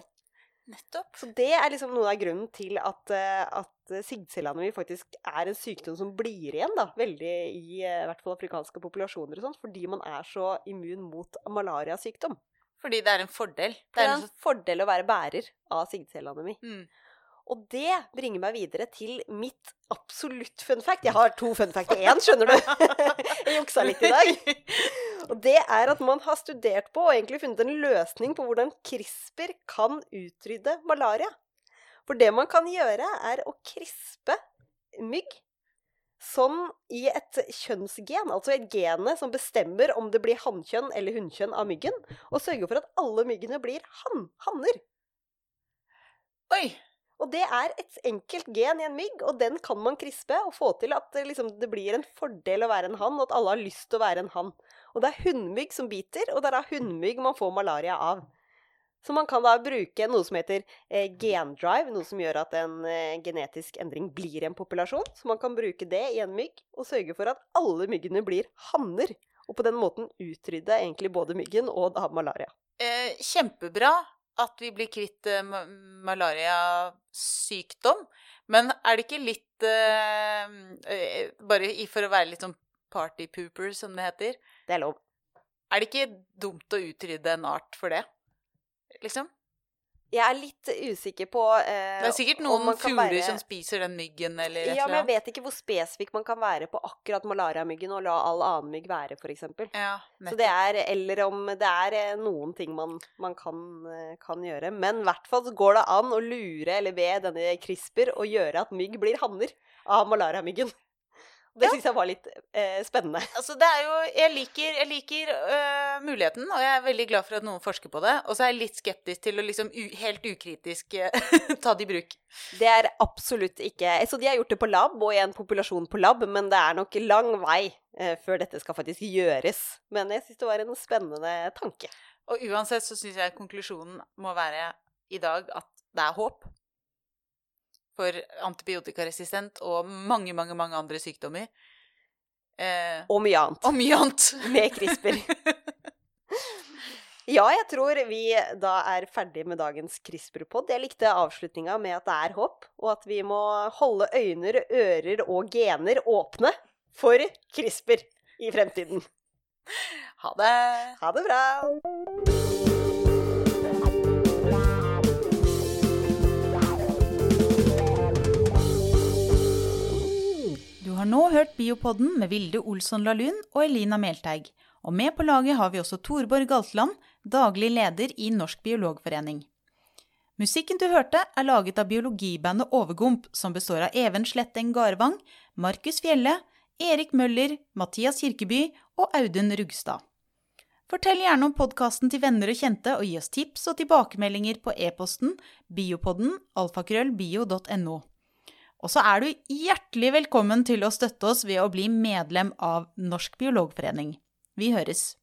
Nettopp. Så det er liksom noe av grunnen til at, eh, at sigdcelleanemi faktisk er en sykdom som blir igjen da, veldig i, eh, i hvert fall afrikanske populasjoner og sånt, fordi man er så immun mot malariasykdom. Fordi det er en fordel. Det er en fordel å være bærer av sigdcelleanemi. Mm. Og det bringer meg videre til mitt absolutt fun fact. Jeg har to fun fact i én, skjønner du. <laughs> Jeg juksa litt i dag. <laughs> Og det er at man har studert på og egentlig funnet en løsning på hvordan CRISPR kan utrydde malaria. For det man kan gjøre, er å krispe mygg sånn i et kjønnsgen, altså et gene som bestemmer om det blir hannkjønn eller hunnkjønn av myggen, og sørge for at alle myggene blir han, hanner. Oi! Og det er et enkelt gen i en mygg, og den kan man krispe og få til at det, liksom, det blir en fordel å være en hann, og at alle har lyst til å være en hann. Og det er hunnmygg som biter, og det er da hunnmygg man får malaria av. Så man kan da bruke noe som heter eh, gendrive, noe som gjør at en eh, genetisk endring blir en populasjon. Så man kan bruke det i en mygg, og sørge for at alle myggene blir hanner. Og på den måten utrydde egentlig både myggen og da malaria. Eh, kjempebra at vi blir kvitt uh, malariasykdom. Men er det ikke litt uh, Bare for å være litt sånn partypooper, som det heter Det er lov. Er det ikke dumt å utrydde en art for det? Liksom? Jeg er litt usikker på eh, Det er sikkert noen fugler være... som spiser den myggen, eller Ja, men jeg vet ikke hvor spesifikk man kan være på akkurat malariamyggen og la all annen mygg være, f.eks. Ja, Så det er Eller om det er eh, noen ting man, man kan, eh, kan, gjøre. Men i hvert fall så går det an å lure eller ved denne CRISPR og gjøre at mygg blir hanner av malariamyggen. Det syns jeg var litt eh, spennende. Altså, det er jo Jeg liker, jeg liker øh, muligheten, og jeg er veldig glad for at noen forsker på det. Og så er jeg litt skeptisk til å liksom helt ukritisk uh, <laughs> ta det i bruk. Det er absolutt ikke Så de har gjort det på lab, og i en populasjon på lab, men det er nok lang vei uh, før dette skal faktisk gjøres. Men jeg syns det var en spennende tanke. Og uansett så syns jeg konklusjonen må være i dag at det er håp for antibiotikaresistent og mange, mange, mange andre sykdommer. Eh, og mye annet. Og mye annet. <laughs> Med CRISPR. <laughs> ja, jeg tror vi da er ferdig med dagens CRISPR-pod. Jeg likte avslutninga med at det er håp, og at vi må holde øyne, ører og gener åpne for CRISPR i fremtiden. Ha det. Ha det bra. Har nå hørt Biopodden med Vilde Olsson Lahlun og Elina Melteig. Og med på laget har vi også Torborg Galtland, daglig leder i Norsk biologforening. Musikken du hørte, er laget av biologibandet Overgump, som består av Even Sletteng Garvang, Markus Fjelle, Erik Møller, Mathias Kirkeby og Audun Rugstad. Fortell gjerne om podkasten til venner og kjente, og gi oss tips og tilbakemeldinger på e-posten biopodden alfakrøllbio.no. Og så er du hjertelig velkommen til å støtte oss ved å bli medlem av Norsk biologforening. Vi høres.